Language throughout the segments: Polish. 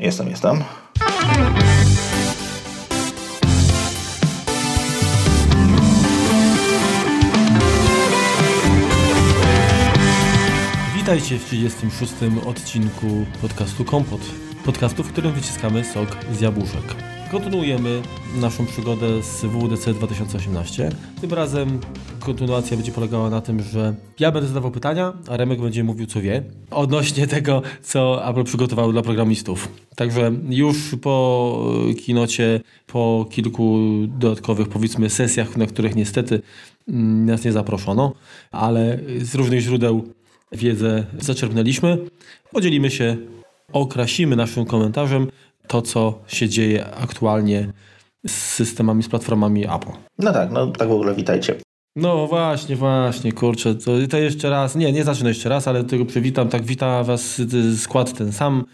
Jestem, jestem. Witajcie w 36. odcinku podcastu Kompot. Podcastu, w którym wyciskamy sok z jabłuszek. Kontynuujemy naszą przygodę z WWDC 2018. Tym razem kontynuacja będzie polegała na tym, że ja będę zadawał pytania, a Remek będzie mówił co wie odnośnie tego, co Apple przygotowało dla programistów. Także już po kinocie, po kilku dodatkowych powiedzmy sesjach, na których niestety mm, nas nie zaproszono, ale z różnych źródeł wiedzę zaczerpnęliśmy. Podzielimy się, okrasimy naszym komentarzem to, co się dzieje aktualnie z systemami, z platformami Apple. No tak, no tak w ogóle witajcie. No właśnie, właśnie, kurczę, to, to jeszcze raz, nie, nie zacznę jeszcze raz, ale tego przywitam, tak wita was skład ten sam,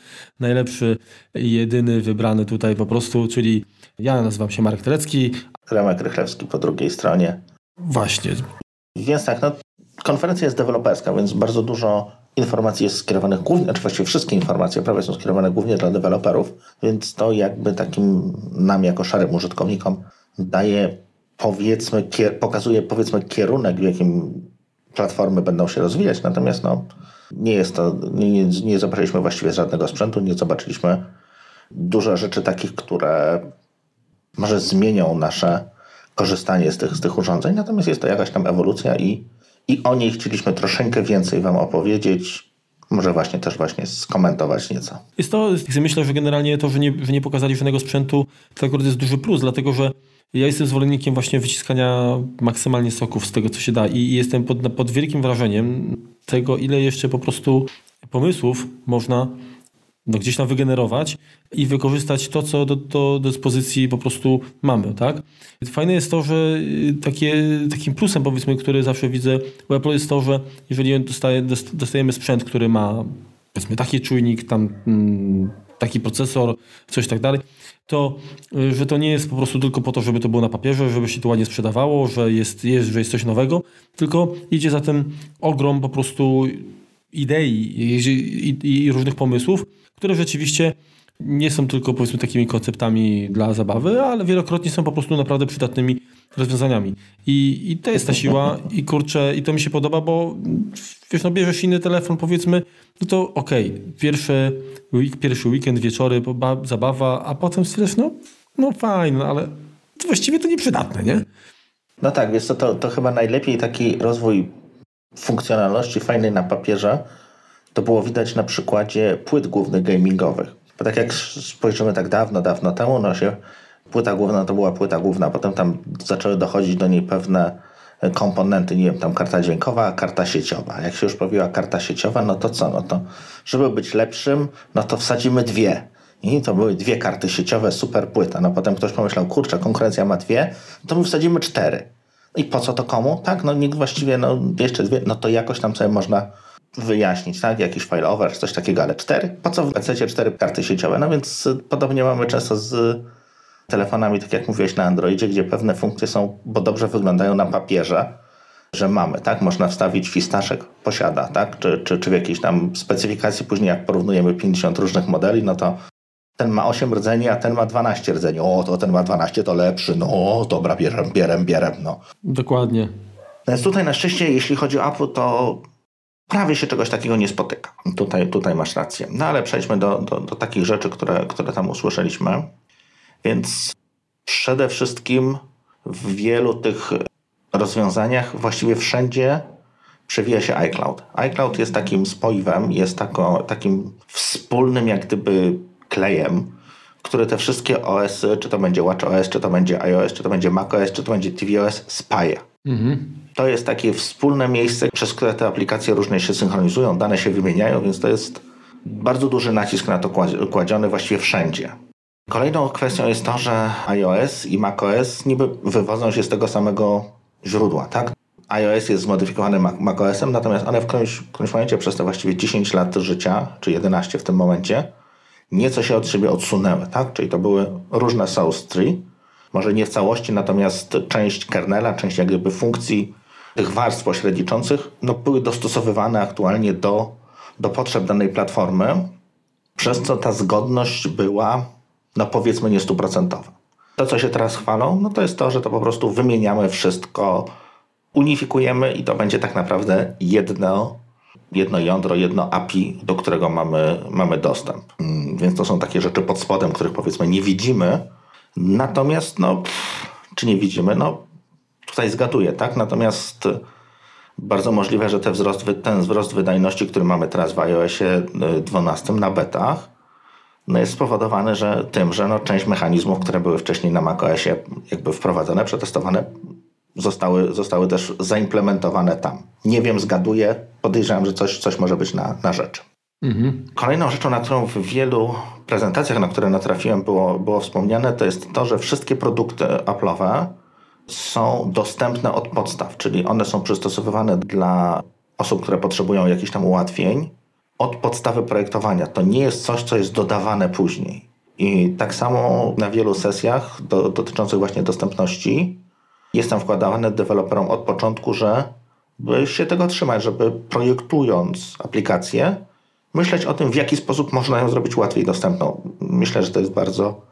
najlepszy, jedyny, wybrany tutaj po prostu, czyli ja nazywam się Marek Telecki. Remek Rychlewski po drugiej stronie. Właśnie. Więc tak, no konferencja jest deweloperska, więc bardzo dużo informacji jest skierowanych głównie, znaczy właściwie wszystkie informacje prawie są skierowane głównie dla deweloperów, więc to jakby takim nam jako szarym użytkownikom daje powiedzmy, kier, pokazuje powiedzmy kierunek, w jakim platformy będą się rozwijać, natomiast no, nie jest to, nie, nie, zobaczyliśmy właściwie żadnego sprzętu, nie zobaczyliśmy dużo rzeczy takich, które może zmienią nasze korzystanie z tych, z tych urządzeń, natomiast jest to jakaś tam ewolucja i i o niej chcieliśmy troszeczkę więcej Wam opowiedzieć. Może właśnie też właśnie skomentować nieco. Jest to, myślę, że generalnie to, że nie, że nie pokazali żadnego sprzętu, to akurat jest duży plus, dlatego że ja jestem zwolennikiem właśnie wyciskania maksymalnie soków z tego, co się da i, jestem pod, pod wielkim wrażeniem tego, ile jeszcze po prostu pomysłów można no, gdzieś tam wygenerować i wykorzystać to, co do, do dyspozycji po prostu mamy, tak? Fajne jest to, że y, takie, takim plusem powiedzmy, który zawsze widzę u Apple jest to, że jeżeli dostaje, dostajemy sprzęt, który ma powiedzmy taki czujnik, tam mm, taki procesor, coś tak dalej, to y, że to nie jest po prostu tylko po to, żeby to było na papierze, żeby się to ładnie sprzedawało, że jest, jest, że jest coś nowego, tylko idzie za tym ogrom po prostu idei i, i, i różnych pomysłów, które rzeczywiście nie są tylko powiedzmy takimi konceptami dla zabawy, ale wielokrotnie są po prostu naprawdę przydatnymi rozwiązaniami. I, i to jest ta siła i kurczę, i to mi się podoba, bo wiesz, no bierzesz inny telefon powiedzmy, no to okej, okay, pierwszy, week, pierwszy weekend, wieczory, zabawa, a potem stwierdzisz, no, no fajne, ale właściwie to nieprzydatne, nie? No tak, wiesz co, to, to chyba najlepiej taki rozwój funkcjonalności fajnej na papierze to było widać na przykładzie płyt głównych gamingowych. Bo tak jak spojrzymy tak dawno, dawno temu, no się płyta główna to była płyta główna, potem tam zaczęły dochodzić do niej pewne komponenty, nie wiem, tam karta dźwiękowa, karta sieciowa. Jak się już pojawiła karta sieciowa, no to co? No to, żeby być lepszym, no to wsadzimy dwie. I to były dwie karty sieciowe, super płyta. No potem ktoś pomyślał, kurczę, konkurencja ma dwie, to my wsadzimy cztery. I po co to komu? Tak, no nikt właściwie, no jeszcze dwie, no to jakoś tam sobie można wyjaśnić, tak? Jakiś failover, coś takiego, ale cztery? Po co w PC cztery karty sieciowe? No więc podobnie mamy często z telefonami, tak jak mówiłeś na Androidzie, gdzie pewne funkcje są, bo dobrze wyglądają na papierze, że mamy, tak? Można wstawić fistaszek, posiada, tak? Czy, czy, czy w jakiejś tam specyfikacji później jak porównujemy 50 różnych modeli, no to ten ma 8 rdzeni, a ten ma 12 rdzeni. O, to ten ma 12, to lepszy. No, dobra, bierem, bierem, bierem, no. Dokładnie. Więc tutaj na szczęście, jeśli chodzi o Apple, to prawie się czegoś takiego nie spotyka. Tutaj, tutaj masz rację. No ale przejdźmy do, do, do takich rzeczy, które, które tam usłyszeliśmy. Więc przede wszystkim w wielu tych rozwiązaniach, właściwie wszędzie przewija się iCloud. iCloud jest takim spoiwem, jest tako, takim wspólnym jak gdyby klejem, który te wszystkie OS, czy to będzie WatchOS, czy to będzie iOS, czy to będzie macOS, czy to będzie tvOS, spaja. Mhm. To jest takie wspólne miejsce, przez które te aplikacje różnie się synchronizują, dane się wymieniają, więc to jest bardzo duży nacisk na to kładziony właściwie wszędzie. Kolejną kwestią jest to, że iOS i macOS niby wywodzą się z tego samego źródła, tak? iOS jest zmodyfikowany macOSem, natomiast one w którymś, w którymś momencie przez te właściwie 10 lat życia, czy 11 w tym momencie, nieco się od siebie odsunęły, tak? Czyli to były różne source tree, może nie w całości, natomiast część kernela, część jak gdyby funkcji tych warstw pośredniczących no, były dostosowywane aktualnie do, do potrzeb danej platformy przez co ta zgodność była, no powiedzmy, nie stuprocentowa. To, co się teraz chwalą, no to jest to, że to po prostu wymieniamy wszystko, unifikujemy i to będzie tak naprawdę jedno, jedno jądro, jedno API, do którego mamy, mamy dostęp. Mm, więc to są takie rzeczy pod spodem, których powiedzmy nie widzimy. Natomiast, no, pff, czy nie widzimy? No, tutaj zgaduję, tak? Natomiast bardzo możliwe, że ten wzrost, ten wzrost wydajności, który mamy teraz w iOSie 12 y, na betach, no jest spowodowany że tym, że no część mechanizmów, które były wcześniej na macOSie jakby wprowadzone, przetestowane, zostały, zostały też zaimplementowane tam. Nie wiem, zgaduję, podejrzewam, że coś, coś może być na, na rzecz. Mhm. Kolejną rzeczą, na którą w wielu prezentacjach, na które natrafiłem, było, było wspomniane, to jest to, że wszystkie produkty Apple'owe są dostępne od podstaw, czyli one są przystosowywane dla osób, które potrzebują jakichś tam ułatwień od podstawy projektowania. To nie jest coś, co jest dodawane później. I tak samo na wielu sesjach do, dotyczących właśnie dostępności jestem wkładany deweloperom od początku, że by się tego trzymać, żeby projektując aplikację, myśleć o tym, w jaki sposób można ją zrobić łatwiej dostępną. Myślę, że to jest bardzo,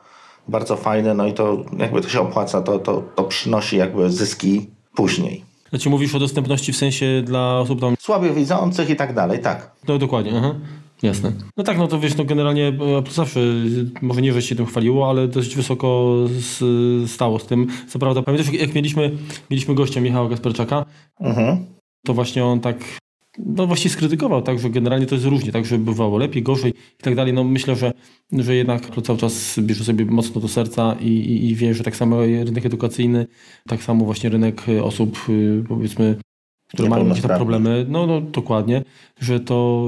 bardzo fajne, no i to jakby to się opłaca, to, to, to przynosi jakby zyski później. Znaczy mówisz o dostępności w sensie dla osób tam... Słabio widzących i tak dalej, tak. No dokładnie, aha. Jasne. No tak, no to wiesz, no generalnie to zawsze, może nie, że się tym chwaliło, ale dość wysoko stało z tym. Co prawda, pamiętasz, jak mieliśmy, mieliśmy gościa Michała Gasperczaka, mhm. to właśnie on tak no właśnie skrytykował, tak, że generalnie to jest różnie, tak, że bywało lepiej, gorzej i tak dalej. No myślę, że, że jednak to cały czas bierze sobie mocno do serca i, i, i wie, że tak samo rynek edukacyjny, tak samo właśnie rynek osób y, powiedzmy które mają jakieś problemy, no, no dokładnie, że to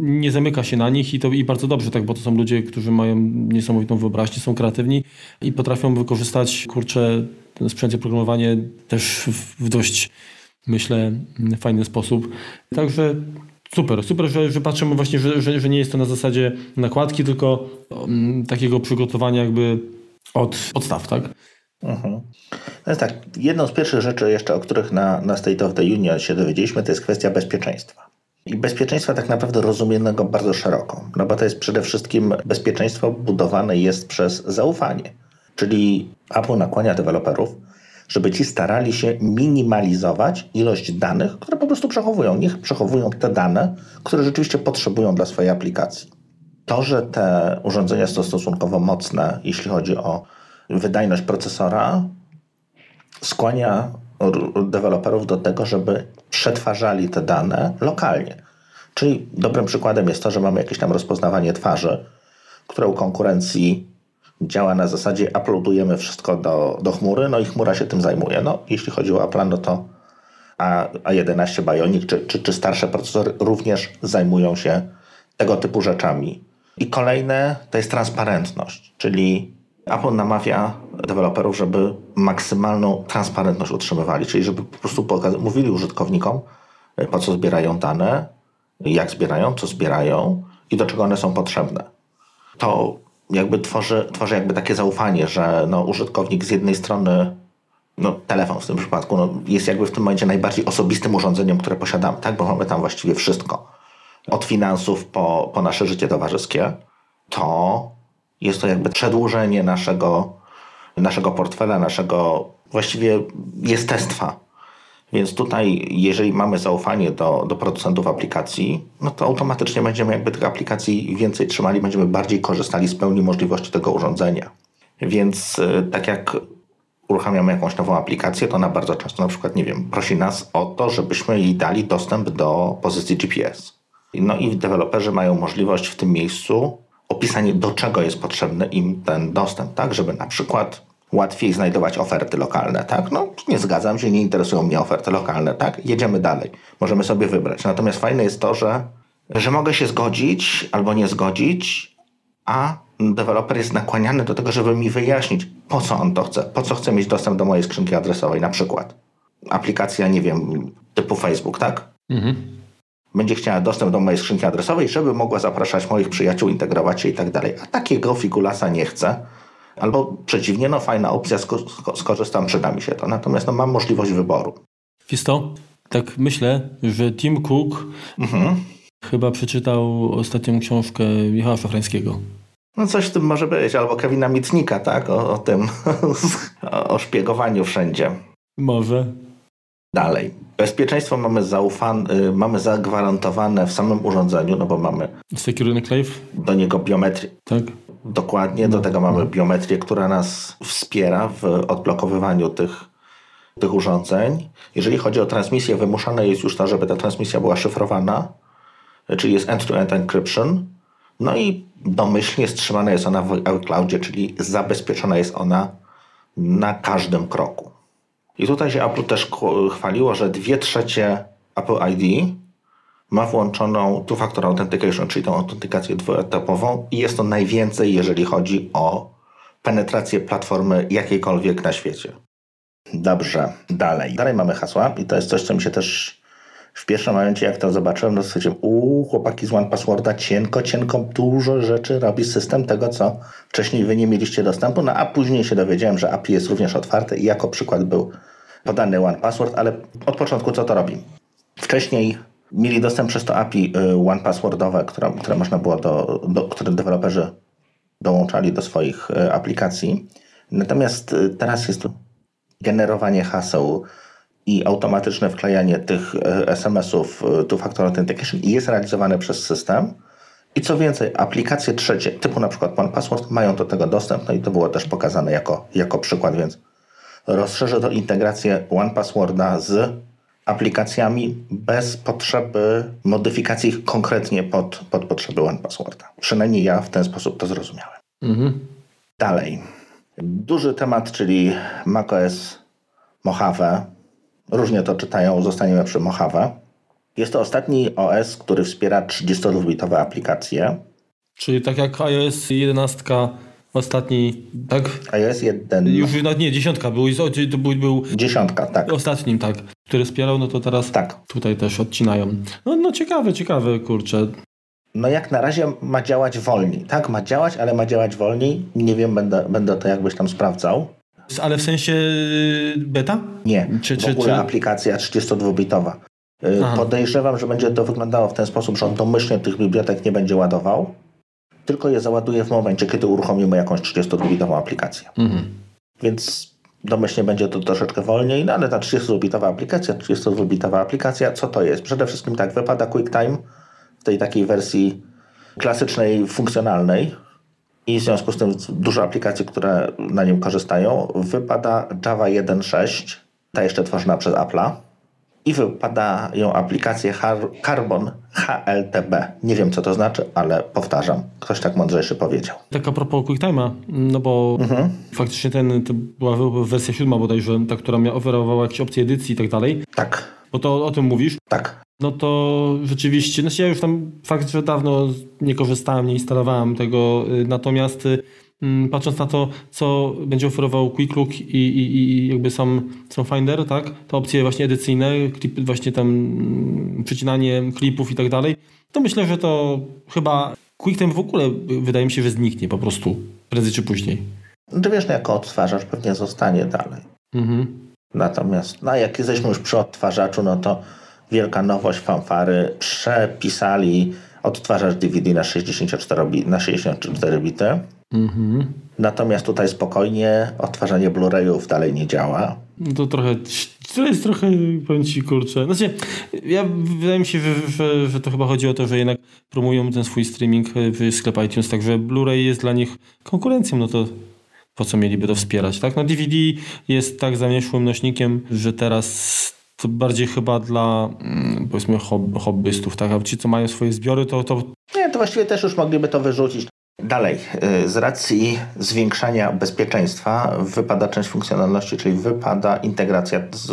nie zamyka się na nich i to i bardzo dobrze, tak, bo to są ludzie, którzy mają niesamowitą wyobraźnię, są kreatywni i potrafią wykorzystać, kurczę, sprzęt i programowanie też w dość myślę, fajny sposób. Także super, super, że, że patrzymy właśnie, że, że, że nie jest to na zasadzie nakładki, tylko um, takiego przygotowania jakby od podstaw, tak? Mhm. No tak, jedną z pierwszych rzeczy jeszcze, o których na, na State of the Union się dowiedzieliśmy, to jest kwestia bezpieczeństwa. I bezpieczeństwa tak naprawdę rozumianego bardzo szeroko, no bo to jest przede wszystkim bezpieczeństwo budowane jest przez zaufanie. Czyli Apple nakłania deweloperów, żeby ci starali się minimalizować ilość danych, które po prostu przechowują. Niech przechowują te dane, które rzeczywiście potrzebują dla swojej aplikacji. To, że te urządzenia są stosunkowo mocne, jeśli chodzi o wydajność procesora, skłania deweloperów do tego, żeby przetwarzali te dane lokalnie. Czyli dobrym przykładem jest to, że mamy jakieś tam rozpoznawanie twarzy, które u konkurencji działa na zasadzie uploadujemy wszystko do, do chmury, no i chmura się tym zajmuje. No, jeśli chodzi o Apple, no to A, A11 Bionic czy, czy, czy starsze procesory również zajmują się tego typu rzeczami. I kolejne to jest transparentność, czyli Apple namawia deweloperów, żeby maksymalną transparentność utrzymywali, czyli żeby po prostu mówili użytkownikom, po co zbierają dane, jak zbierają, co zbierają i do czego one są potrzebne. To jakby tworzy, tworzy jakby takie zaufanie, że no, użytkownik z jednej strony, no, telefon w tym przypadku, no, jest jakby w tym momencie najbardziej osobistym urządzeniem, które posiadamy, tak? bo mamy tam właściwie wszystko. Od finansów po, po nasze życie towarzyskie, to jest to jakby przedłużenie naszego, naszego portfela, naszego właściwie jestestwa więc tutaj, jeżeli mamy zaufanie do, do producentów aplikacji, no to automatycznie będziemy jakby tych aplikacji więcej trzymali, będziemy bardziej korzystali z pełni możliwości tego urządzenia. Więc y, tak jak uruchamiamy jakąś nową aplikację, to ona bardzo często na przykład, nie wiem, prosi nas o to, żebyśmy jej dali dostęp do pozycji GPS. No i deweloperzy mają możliwość w tym miejscu opisania, do czego jest potrzebny im ten dostęp, tak, żeby na przykład łatwiej znajdować oferty lokalne, tak? No, nie zgadzam się, nie interesują mnie oferty lokalne, tak? Jedziemy dalej. Możemy sobie wybrać. Natomiast fajne jest to, że, że mogę się zgodzić albo nie zgodzić, a deweloper jest nakłaniany do tego, żeby mi wyjaśnić, po co on to chce, po co chce mieć dostęp do mojej skrzynki adresowej, na przykład. Aplikacja, nie wiem, typu Facebook, tak? Mhm. Będzie chciała dostęp do mojej skrzynki adresowej, żeby mogła zapraszać moich przyjaciół, integrować się i tak dalej. A takiego figulasa nie chcę Albo przeciwnie, no fajna opcja, skorzystam, przyda mi się to. Natomiast no, mam możliwość wyboru. Wiesz to, tak myślę, że Tim Cook mhm. chyba przeczytał ostatnią książkę Michała Szafrańskiego. No coś w tym może być, albo Kevina Mitnika, tak? O, o tym, o szpiegowaniu wszędzie. Może. Dalej. Bezpieczeństwo mamy, zaufane, y, mamy zagwarantowane w samym urządzeniu, no bo mamy Secure Enclave? do niego biometrię. Tak. Dokładnie, do tego mamy biometrię, która nas wspiera w odblokowywaniu tych, tych urządzeń. Jeżeli chodzi o transmisję, wymuszane jest już to, żeby ta transmisja była szyfrowana, czyli jest end-to-end encryption. No i domyślnie strzymana jest ona w iCloudzie, czyli zabezpieczona jest ona na każdym kroku. I tutaj się Apple też chwaliło, że dwie trzecie Apple ID ma włączoną two-factor authentication, czyli tą autentykację dwuetapową i jest to najwięcej, jeżeli chodzi o penetrację platformy jakiejkolwiek na świecie. Dobrze, dalej. Dalej mamy hasła i to jest coś, co mi się też w pierwszym momencie, jak to zobaczyłem, to stwierdziłem, uuu, chłopaki z One Passworda cienko, cienko, dużo rzeczy robi system tego, co wcześniej wy nie mieliście dostępu, no a później się dowiedziałem, że API jest również otwarte i jako przykład był podany One Password, ale od początku co to robi? Wcześniej mieli dostęp przez to API y, One Passwordowe, które, które można było do, do, które deweloperzy dołączali do swoich y, aplikacji. Natomiast y, teraz jest generowanie haseł i automatyczne wklejanie tych SMS-ów two-factor authentication jest realizowane przez system. I co więcej, aplikacje trzecie, typu na przykład One Password, mają do tego dostęp, no i to było też pokazane jako, jako przykład, więc rozszerzę to integrację One Passworda z aplikacjami bez potrzeby modyfikacji ich konkretnie pod, pod potrzeby One Passworda. Przynajmniej ja w ten sposób to zrozumiałem. Mhm. Dalej. Duży temat, czyli macOS Mojave. Różnie to czytają, zostaniemy przy Mojave. Jest to ostatni OS, który wspiera 32-bitowe aplikacje. Czyli tak jak iOS 11 Ostatni, tak? iOS 1. Już no, nie, dziesiątka był, to był, był Dziesiątka, tak. Ostatnim, tak. Który wspierał, no to teraz tak. tutaj też odcinają. No, no ciekawe, ciekawe, kurczę. No jak na razie ma działać wolniej. Tak, ma działać, ale ma działać wolniej. Nie wiem, będę, będę to jakbyś tam sprawdzał. Ale w sensie y, beta? Nie, czy, w ogóle czy... aplikacja 32-bitowa. Y, Aha. Podejrzewam, że będzie to wyglądało w ten sposób, że on domyślnie tych bibliotek nie będzie ładował, tylko je załaduje w momencie, kiedy uruchomimy jakąś 32-bitową aplikację. Mhm. Więc domyślnie będzie to troszeczkę wolniej, no ale ta 32-bitowa aplikacja, 32-bitowa aplikacja, co to jest? Przede wszystkim tak, wypada QuickTime w tej takiej wersji klasycznej, funkcjonalnej i w związku z tym dużo aplikacji, które na nim korzystają, wypada Java 1.6, ta jeszcze tworzona przez Apple'a i wypadają aplikacje Carbon HLTB. Nie wiem, co to znaczy, ale powtarzam. Ktoś tak mądrzejszy powiedział. Tak a propos QuickTime'a, no bo mhm. faktycznie ten, to była wersja siódma bodajże, ta, która miała oferowała jakieś opcje edycji i tak dalej. Tak. Bo to o, tym mówisz? Tak. No to rzeczywiście, znaczy ja już tam fakt, że dawno nie korzystałem, nie instalowałem tego, y, natomiast y, patrząc na to, co będzie oferował Quick Look i, i, i jakby sam, sam Finder, tak? Te opcje właśnie edycyjne, klip, właśnie tam mm, przycinanie klipów i tak dalej, to myślę, że to chyba QuickTime w ogóle wydaje mi się, że zniknie po prostu prędzej czy później. No to wiesz, no jako odtwarzacz pewnie zostanie dalej. Mhm. Natomiast, no jak jesteśmy już przy odtwarzaczu, no to wielka nowość fanfary. Przepisali odtwarzacz DVD na 64, na 64 bity. Mhm. Natomiast tutaj spokojnie odtwarzanie Blu-rayów dalej nie działa. No to trochę, to jest trochę, powiem ci, kurczę. Znaczy, ja, wydaje mi się, że, że, to chyba chodzi o to, że jednak promują ten swój streaming w sklep iTunes, także Blu-ray jest dla nich konkurencją, no to po co mieliby to wspierać, tak? No DVD jest tak zamieszłym nośnikiem, że teraz to bardziej chyba dla mm, powiedzmy hobbystów, tak? A ci, co mają swoje zbiory, to, to... Nie, to właściwie też już mogliby to wyrzucić. Dalej, y, z racji zwiększania bezpieczeństwa wypada część funkcjonalności, czyli wypada integracja z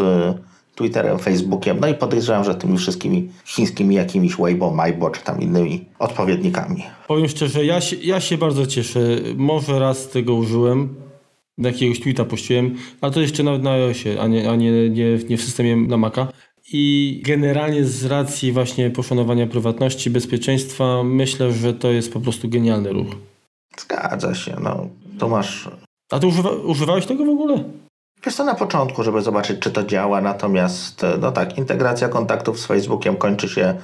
Twitterem, Facebookiem, no i podejrzewam, że tymi wszystkimi chińskimi jakimiś Weibo, Maibo czy tam innymi odpowiednikami. Powiem szczerze, ja się, ja się bardzo cieszę. Może raz tego użyłem, jakiegoś tweeta puściłem, ale to jeszcze nawet na iOSie, a nie, a nie, nie, nie w systemie na Maca. I generalnie z racji właśnie poszanowania prywatności, bezpieczeństwa, myślę, że to jest po prostu genialny ruch. Zgadza się, no. To masz... A ty używa, używałeś tego w ogóle? Wiesz to na początku, żeby zobaczyć, czy to działa, natomiast no tak, integracja kontaktów z Facebookiem kończy się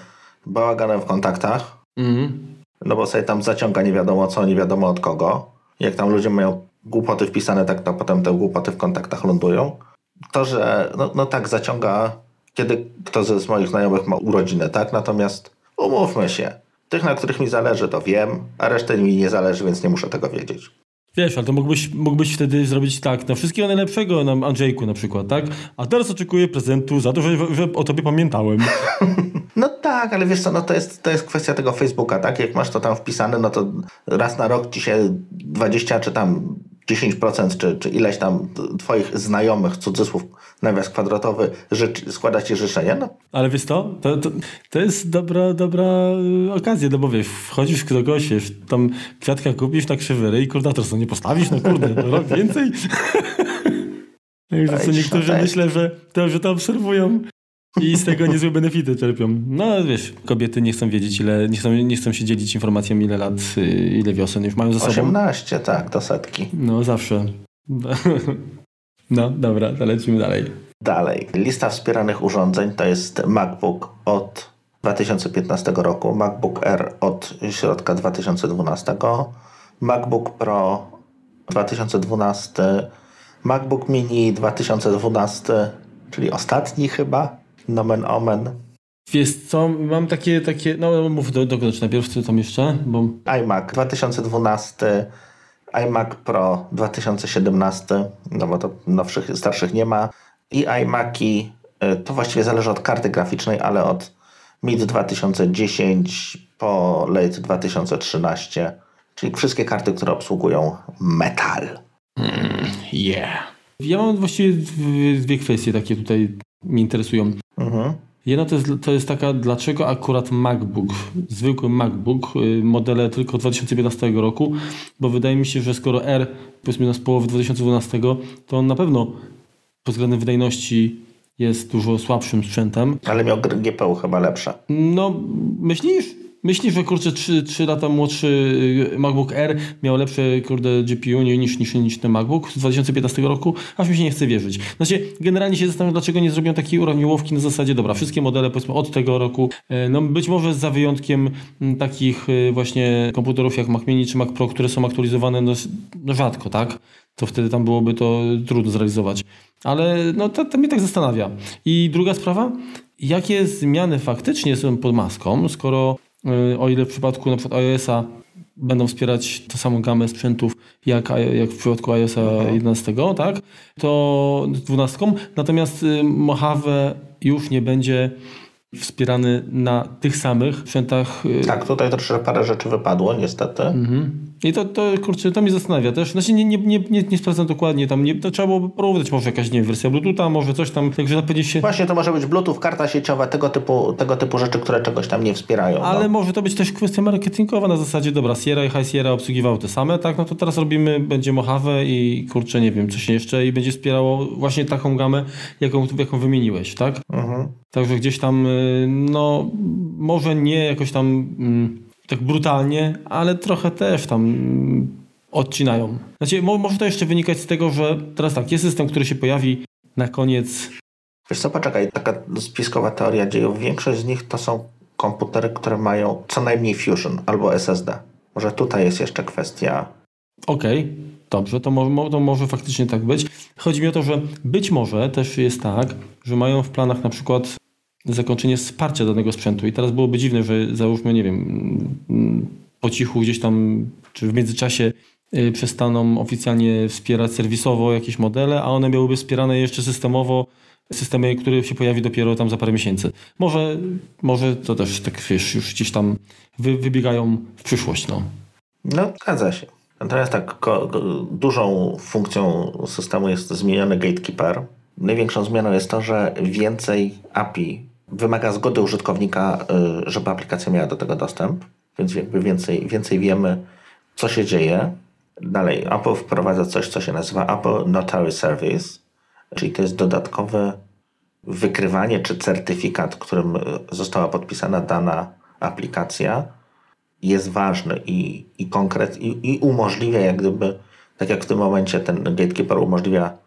bałaganem w kontaktach, Mhm. no bo sobie tam zaciąga nie wiadomo co, nie wiadomo od kogo. Jak tam ludzie mają głupoty wpisane, tak to potem te głupoty w kontaktach lądują. To, że no, no tak zaciąga, kiedy ktoś z moich znajomych ma urodziny, tak? Natomiast umówmy się, tych, na których mi zależy, to wiem, a reszty mi nie zależy, więc nie muszę tego wiedzieć. Wiesz, ale to mógłbyś, mógłbyś wtedy zrobić tak, na wszystkiego najlepszego nam Andrzejku na przykład, tak? A teraz oczekuję prezentu za to, że, że o tobie pamiętałem. No tak, ale wiesz co, no to jest, to jest kwestia tego Facebooka, tak? Jak masz to tam wpisane, no to raz na rok ci się 20 czy tam 10% czy, czy ileś tam twoich znajomych, cudzysłów, nawias kwadratowy, życzy, składa ci życzenia, no Ale wiesz co, to, to, to jest dobra, dobra y, okazja, no bo wiesz, wchodzisz do kogoś, tam kwiatka kupisz na krzywy i kurdator co nie postawisz, no kurde, no rok więcej. Także co Ej, niektórzy myślę, że to, że to obserwują i z tego niezłe benefity czerpią. No wiesz, kobiety nie chcą wiedzieć, ile, nie chcą, nie chcą się dzielić informacją, ile lat, y, ile wiosen już mają za sobą. 18, tak, do setki. No zawsze. No dobra, to lecimy dalej. Dalej. Lista wspieranych urządzeń to jest MacBook od 2015 roku, MacBook Air od środka 2012, MacBook Pro 2012, MacBook Mini 2012, czyli ostatni chyba, nomen omen, Wiesz co, mam takie, takie no mów do, dokończ najpierw, co tam jeszcze, bo iMac 2012, iMac Pro 2017, no bo to nowszych, starszych nie ma. I iMaki, y, to właściwie zależy od karty graficznej, ale od mid 2010 po late 2013, czyli wszystkie karty, które obsługują metal. yeah. Ja mam właściwie dwie- dwie kwestie takie tutaj mnie interesują. Mhm. Jedna to jest, to jest taka, dlaczego akurat MacBook, zwykły MacBook, y, modele tylko 2015 roku, bo wydaje mi się, że skoro R powiedzmy z połowy 2012, to on na pewno pod względem wydajności jest dużo słabszym sprzętem. Ale miał GPU chyba lepsze. No, myślisz? Myślisz, że kurczę 3, 3 lata młodszy y, MacBook Air miał lepsze kurde GPU niż, niż, niż ten MacBook z 2015 roku? Aż mi się nie chce wierzyć. Znaczy, generalnie się zastanawiam, dlaczego nie zrobią takiej urawniłowki na zasadzie, dobra, wszystkie modele powiedzmy od tego roku, e, no być może za wyjątkiem m, takich e, właśnie komputerów jak Mac Mini czy Mac Pro, które są aktualizowane no, no rzadko, tak? To wtedy tam byłoby to trudno zrealizować. Ale no to, to mnie tak zastanawia. I druga sprawa, jakie zmiany faktycznie są pod maską, skoro y, o ile w przypadku na przykład iOS-a będą wspierać tę samą gamę sprzętów jak, jak w przypadku iOS-a 11, tak? To z 12. Natomiast y, Mojave już nie będzie wspierany na tych samych sprzętach y, Tak, tutaj troszeczkę parę rzeczy wypadło, niestety. Mhm. I to, to kurczę, to mnie zastanawia też. Znaczy nie, nie, nie, nie, nie sprawdzam dokładnie, tam nie, to trzeba było porównać może jakaś, nie wiem, wersja Bluetootha, może coś tam, także na pewno się... Właśnie to może być Bluetooth, karta sieciowa, tego typu, tego typu rzeczy, które czegoś tam nie wspierają. Ale no. może to być też kwestia marketingowa na zasadzie, dobra, Sierra i High Sierra obsługiwały te same, tak, no to teraz robimy, będzie Mojave i kurczę, nie wiem, coś jeszcze i będzie wspierało właśnie taką gamę, jaką, jaką wymieniłeś, tak? Mhm. Także gdzieś tam, y, no, może nie jakoś tam mm, tak brutalnie, ale trochę też tam mm, odcinają. Znaczy, mo, może to jeszcze wynikać z tego, że teraz tak, jest system, który się pojawi na koniec. Wiesz co, poczekaj, taka spiskowa teoria dziejów. Większość z nich to są komputery, które mają co najmniej Fusion albo SSD. Może tutaj jest jeszcze kwestia. Okej, dobrze, to, mo, mo- to może faktycznie tak być. Chodzi mi o to, że być może też jest tak, że mają w planach na przykład zakończenie wsparcia danego sprzętu i teraz byłoby dziwne, że załóżmy, nie wiem, po cichu gdzieś tam, czy w międzyczasie y, przestaną oficjalnie wspierać serwisowo jakieś modele, a one miałyby wspierane jeszcze systemowo systemy, który się pojawi dopiero tam za parę miesięcy. Może, może to też tak wiesz, już gdzieś tam wy, wybiegają w przyszłość, no. No, zgadza się. Natomiast tak, dużą funkcją systemu jest zmieniony gatekeeper. Największą zmianą jest to, że więcej API wymaga zgody użytkownika, y, żeby aplikacja miała do tego dostęp, więc jakby więcej, więcej wiemy, co się dzieje. Dalej, Apple wprowadza coś, co się nazywa Apple Notary Service, czyli to jest dodatkowe wykrywanie czy certyfikat, którym y, została podpisana dana aplikacja, jest ważny i, i konkret i, i umożliwia jak gdyby, tak jak w tym momencie ten gatekeeper umożliwia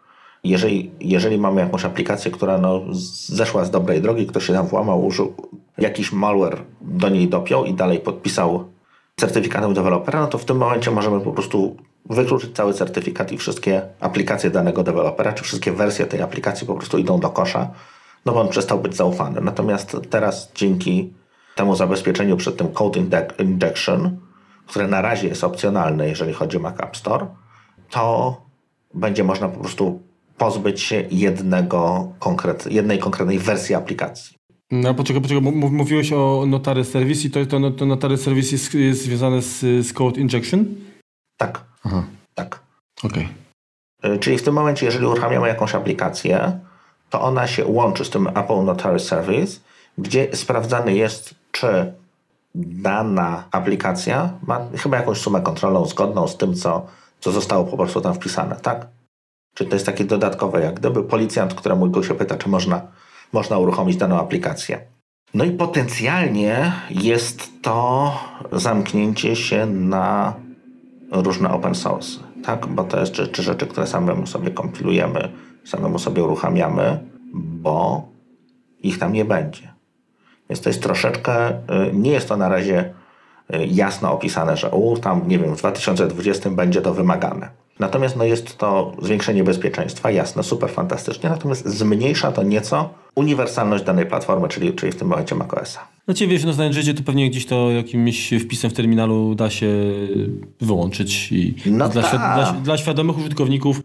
jeżeli, jeżeli mamy jakąś aplikację, która no, zeszła z dobrej drogi, ktoś się tam włamał, użył jakiś malware, do niej dopiął i dalej podpisał certyfikatem dewelopera, no to w tym momencie możemy po prostu wykluczyć cały certyfikat i wszystkie aplikacje danego dewelopera, czy wszystkie wersje tej aplikacji po prostu idą do kosza, no bo on przestał być zaufany. Natomiast teraz dzięki temu zabezpieczeniu przed tym code injection, które na razie jest opcjonalne, jeżeli chodzi o Mac App Store, to będzie można po prostu pozbyć się jednego konkret, jednej konkretnej wersji aplikacji. No poczekaj, poczekaj, mówiłeś o Notary Service i to, to, to Notary Service jest, jest związane z, z Code Injection? Tak. Aha. Tak. Okej. Okay. Czyli w tym momencie, jeżeli uruchamiamy jakąś aplikację, to ona się łączy z tym Apple Notary Service, gdzie sprawdzany jest, czy dana aplikacja ma chyba jakąś sumę kontrolną zgodną z tym, co, co zostało po prostu tam wpisane, tak? Czyli to jest takie dodatkowe, jak gdyby policjant, któremu go się pyta, czy można, można uruchomić daną aplikację. No i potencjalnie jest to zamknięcie się na różne open source, tak? Bo to jest czy, czy rzeczy, które samemu sobie kompilujemy, samemu sobie uruchamiamy, bo ich tam nie będzie. Więc to jest troszeczkę, y, nie jest to na razie y, jasno opisane, że u, tam, nie wiem, w 2020 będzie to wymagane. Natomiast no, jest to zwiększenie bezpieczeństwa, jasne, super fantastycznie, natomiast zmniejsza to nieco uniwersalność danej platformy, czyli, czyli w tym momencie macOSa. No cię wiesz, no znając życie, to pewnie gdzieś to jakimś wpisem w terminalu da się wyłączyć i no dla, dla, dla świadomych użytkowników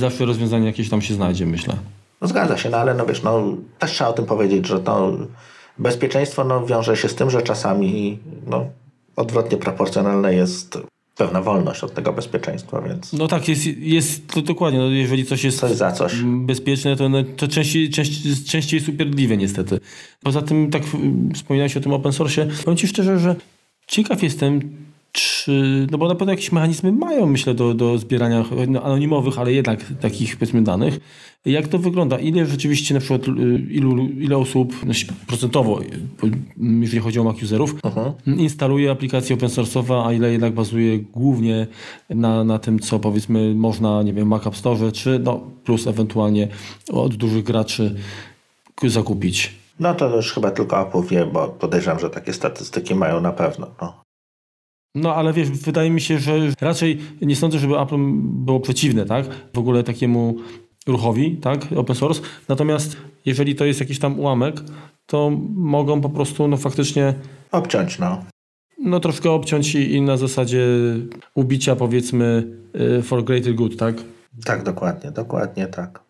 zawsze rozwiązanie jakieś tam się znajdzie, myślę. No zgadza się, no ale no wiesz, no też trzeba o tym powiedzieć, że to bezpieczeństwo no, wiąże się z tym, że czasami no, odwrotnie proporcjonalne jest pewna wolność od tego bezpieczeństwa, więc... No tak, jest, jest to dokładnie. No, jeżeli coś jest coś za coś. bezpieczne, to, no, to częściej, częściej, częściej jest upierdliwe niestety. Poza tym, tak wspominałeś o tym open source, powiem Ci szczerze, że ciekaw jestem, czy, no bo na pewno jakieś mechanizmy mają, myślę, do, do zbierania no, anonimowych, ale jednak takich, powiedzmy, danych. Jak to wygląda? Ile rzeczywiście, na przykład, y, ilu, ile osób no, procentowo, jeżeli chodzi o Mac userów, uh-huh. instaluje aplikację open source'owa, a ile jednak bazuje głównie na, na tym, co powiedzmy można, nie wiem, Mac App Store, czy no, plus ewentualnie od dużych graczy zakupić? No to już chyba tylko Apple wie, bo podejrzewam, że takie statystyki mają na pewno. No. No ale wiesz, wydaje mi się, że raczej nie sądzę, żeby Apple było przeciwne, tak? W ogóle takiemu ruchowi, tak? Open source. Natomiast jeżeli to jest jakiś tam ułamek, to mogą po prostu no faktycznie... Obciąć, no. No troszkę obciąć i, i na zasadzie ubicia powiedzmy y, for greater good, tak? Tak, dokładnie, dokładnie tak.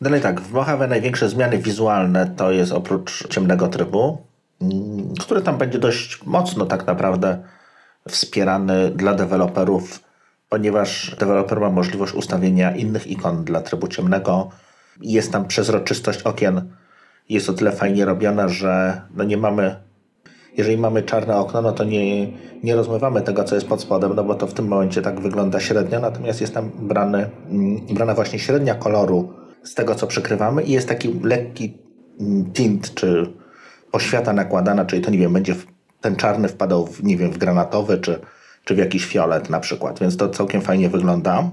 Dalej tak, w Mojave największe zmiany wizualne to jest oprócz ciemnego trybu, mm, który tam będzie dość mocno tak naprawdę wspierany dla deweloperów, ponieważ deweloper ma możliwość ustawienia innych ikon dla trybu ciemnego. Jest tam przezroczystość okien. Jest o tyle fajnie robiona, że no nie mamy jeżeli mamy czarne okno, no to nie, nie rozmywamy tego, co jest pod spodem, no bo to w tym momencie tak wygląda średnio, natomiast jest tam brany, mm, brana właśnie średnia koloru z tego, co przykrywamy i jest taki lekki mm, tint, czy poświata nakładana, czyli to nie wiem, będzie ten czarny wpadał, w, nie wiem, w granatowy czy, czy w jakiś fiolet na przykład, więc to całkiem fajnie wygląda.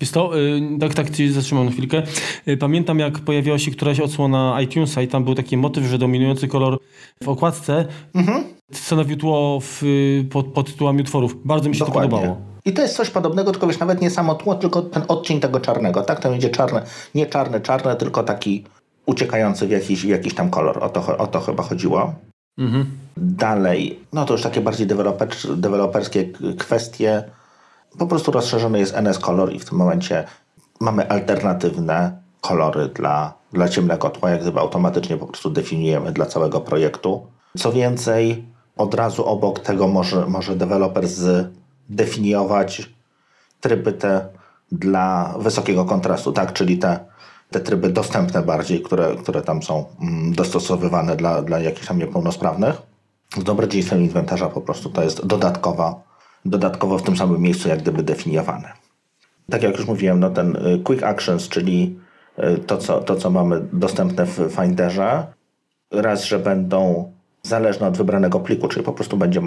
Wiesz to, y, tak, tak ci zatrzymam na chwilkę. Y, pamiętam jak pojawiła się któraś odsłona iTunesa i tam był taki motyw, że dominujący kolor w okładce mhm. stanowił tło w, pod, pod tytułami utworów. Bardzo mi się Dokładnie. to podobało. I to jest coś podobnego, tylko wiesz, nawet nie samo tło, tylko ten odcień tego czarnego, tak? To będzie czarne, nie czarny, czarny, tylko taki uciekający w jakiś, w jakiś tam kolor. O to, o to chyba chodziło. Mhm. Dalej, no to już takie bardziej deweloper, deweloperskie kwestie. Po prostu rozszerzony jest NS Color i w tym momencie mamy alternatywne kolory dla, dla ciemnego tła, jak gdyby automatycznie po prostu definiujemy dla całego projektu. Co więcej, od razu obok tego może, może deweloper zdefiniować tryby te dla wysokiego kontrastu, tak, czyli te te tryby dostępne bardziej, które, które tam są mm, dostosowywane dla, dla jakichś tam niepełnosprawnych. Z dobrodziejstwem inwentarza po prostu to jest dodatkowo, dodatkowo w tym samym miejscu jak gdyby definiowane. Tak jak już mówiłem, no ten y, Quick Actions, czyli y, to co, to, co mamy dostępne w Finderze, raz, że będą zależne od wybranego pliku, czyli po prostu będzie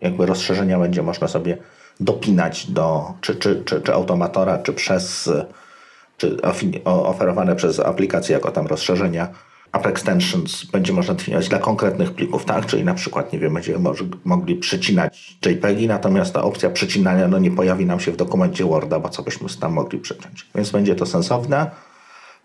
jakby rozszerzenia będzie można sobie dopinać do czy, czy, czy, czy automatora, czy przez czy oferowane przez aplikacje jako tam rozszerzenia App Extensions będzie można definiować dla konkretnych plików, tak? Czyli na przykład, nie wiem, będziemy mogli przycinać JPEGi, natomiast ta opcja przycinania no, nie pojawi nam się w dokumencie Worda, bo co byśmy tam mogli przyciąć. Więc będzie to sensowne,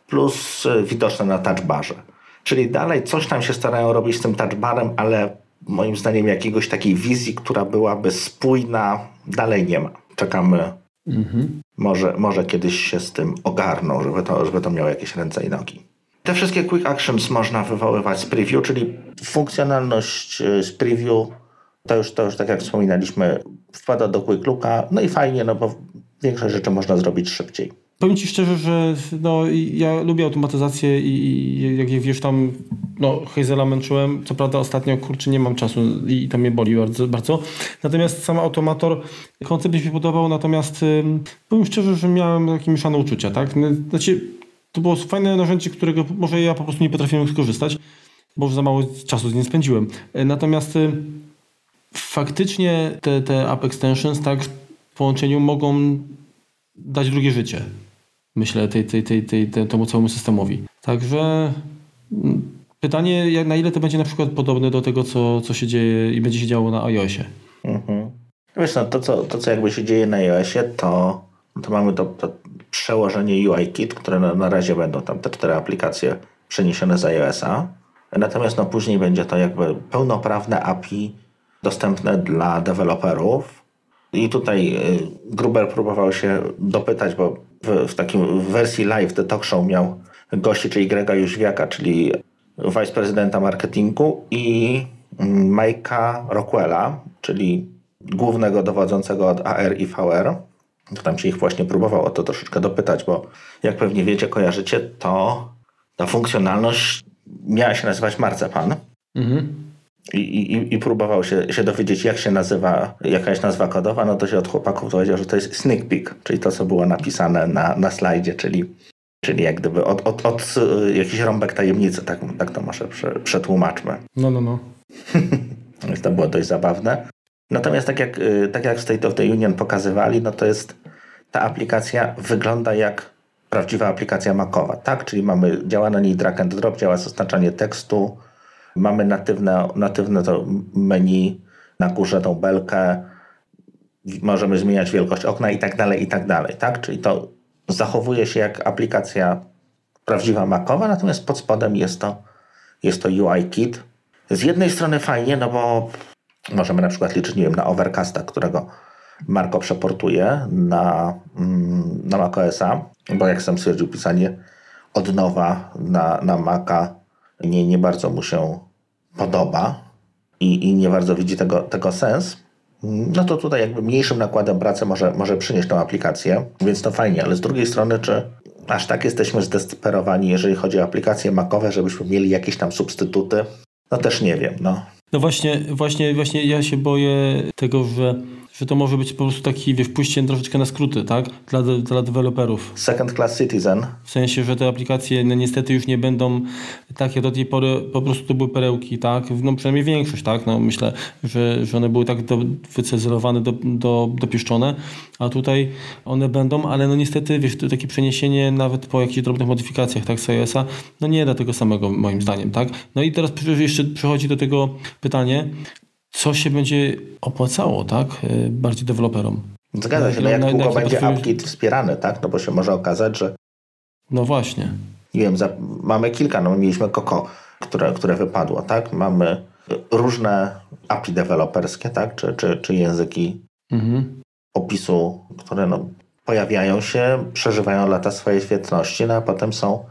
plus y, widoczne na touchbarze. Czyli dalej coś tam się starają robić z tym touchbarem, ale moim zdaniem jakiegoś takiej wizji, która byłaby spójna, dalej nie ma. Czekamy. Mhm. Może, może kiedyś się z tym ogarną, żeby to, żeby to miało jakieś ręce i nogi. Te wszystkie quick actions można wywoływać z preview, czyli funkcjonalność y, z preview to już, to już tak jak wspominaliśmy, wpada do quick looka, no i fajnie, no bo większość rzeczy można zrobić szybciej. Powiem Ci szczerze, że no, ja lubię automatyzację i, i jak wiesz tam, no Hazela męczyłem, co prawda ostatnio kurczę nie mam czasu i to mnie boli bardzo. bardzo. Natomiast sam automator, koncept mi się podobał, natomiast powiem szczerze, że miałem takie mieszane uczucia, tak? Znaczy, to było fajne narzędzie, którego może ja po prostu nie potrafiłem skorzystać, bo za mało czasu z nim spędziłem. E, natomiast faktycznie te, te app extensions tak w połączeniu mogą dać drugie życie myślę, tej, tej, tej, tej, temu całemu systemowi. Także mm, pytanie, na ile to będzie na przykład podobne do tego, co, co się dzieje i będzie się działo na iOSie. Mhm. Wiesz, no, to, co, to, co jakby się dzieje na iOSie, to, to mamy to, to przełożenie UIKit, które na, na razie będą tam te cztery aplikacje przeniesione z iOSa. Natomiast no, później będzie to jakby pełnoprawne API dostępne dla deweloperów. I tutaj y, Gruber próbował się dopytać, bo w, w takim w wersji live The Talk Show miał gości, czyli Grega Jóźwiaka, czyli wiceprezydenta marketingu i Majka Rockwella, czyli głównego dowodzącego od AR i VR. Tam się ich właśnie próbował o to troszeczkę dopytać, bo jak pewnie wiecie, kojarzycie, to ta funkcjonalność miała się nazywać Marcepan. Mhm. I, i, i próbował się, się dowiedzieć, jak się nazywa jakaś nazwa kodowa, no to się od chłopaków dowiedział, że to jest sneak peek, czyli to, co było napisane na, na slajdzie, czyli, czyli jak gdyby od, od, od y, jakiś rąbek tajemnicy, tak, tak to może przetłumaczmy. No, no, no. Więc to było dość zabawne. Natomiast tak jak, y, tak jak State of the Union pokazywali, no to jest ta aplikacja wygląda jak prawdziwa aplikacja Macowa, tak? Czyli mamy, działa na niej drag and drop, działa zaznaczanie tekstu, Mamy natywne, natywne to menu, na górze tą belkę, możemy zmieniać wielkość okna i tak dalej, i tak dalej, tak? Czyli to zachowuje się jak aplikacja prawdziwa Macowa, natomiast pod spodem jest to, jest to UI Kit. Z jednej strony fajnie, no bo możemy na przykład liczyć, nie wiem, na Overcasta, którego Marko przeportuje na, mm, na macOSa, bo jak sam stwierdził, pisanie od nowa na, na Maca nie, nie bardzo mu się podoba i, i nie bardzo widzi tego, tego sens, no to tutaj jakby mniejszym nakładem pracy może, może przynieść tą aplikację, więc to fajnie, ale z drugiej strony, czy aż tak jesteśmy zdesperowani, jeżeli chodzi o aplikacje makowe, żebyśmy mieli jakieś tam substytuty? No też nie wiem, no. No właśnie, właśnie, właśnie ja się boję tego, że że to może być po prostu taki, wiesz, pójście troszeczkę na skróty, tak? Dla, dla deweloperów. Second class citizen. W sensie, że te aplikacje no, niestety już nie będą takie do tej pory, po prostu to były perełki, tak? No przynajmniej większość, tak? No myślę, że, że one były tak do, wycezelowane, do, do, dopieszczone, a tutaj one będą, ale no niestety, wiesz, to takie przeniesienie nawet po jakichś drobnych modyfikacjach, tak, z iOS-a, no nie da tego samego moim zdaniem, tak? No i teraz jeszcze przychodzi do tego pytanie, co się będzie opłacało, tak? E, bardziej deweloperom. Zgadza się, no jak długo będzie AppKit wspierany, tak? No bo się może okazać, że... No właśnie. Nie wiem, za... mamy kilka, no mieliśmy Coco, które, które wypadło, tak? Mamy różne API deweloperskie, tak? Czy, czy, czy języki mhm. opisu, które no, pojawiają się, przeżywają lata swojej świetności, no a potem są,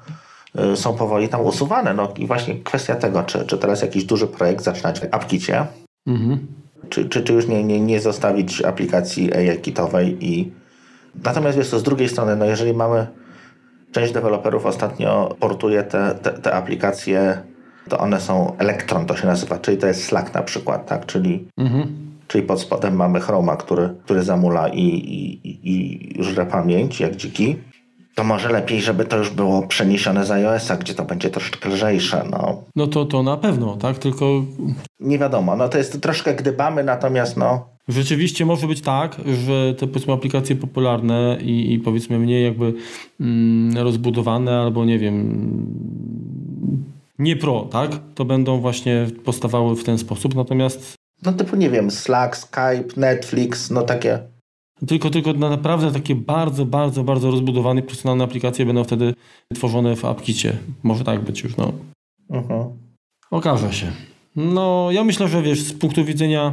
y, są powoli tam usuwane. No i właśnie kwestia tego, czy, czy teraz jakiś duży projekt zaczynać w AppKicie, Mhm. Czy, czy, czy już nie, nie, nie zostawić aplikacji AI kitowej i natomiast jest to z drugiej strony, no jeżeli mamy część deweloperów ostatnio portuje te, te, te aplikacje, to one są Electron to się nazywa, czyli to jest Slack na przykład, tak, czyli mhm. Czyli pod spodem mamy Chroma, który, który zamula i, i, i żre pamięć jak dziki. To może lepiej, żeby to już było przeniesione z iOS-a, gdzie to będzie troszeczkę lżejsze. No. no to, to na pewno, tak? Tylko. Nie wiadomo, no to jest troszkę gdybamy, natomiast no. Rzeczywiście może być tak, że te powiedzmy aplikacje popularne i, i powiedzmy mniej jakby mm, rozbudowane albo nie wiem nie pro, tak? To będą właśnie postawały w ten sposób, natomiast no typu nie wiem, Slack, Skype, Netflix, no takie tylko, tylko na naprawdę takie bardzo, bardzo, bardzo rozbudowane, profesjonalne aplikacje będą wtedy tworzone w AppKicie. Może tak być już, no. Mhm. Okaże się. No, ja myślę, że wiesz, z punktu widzenia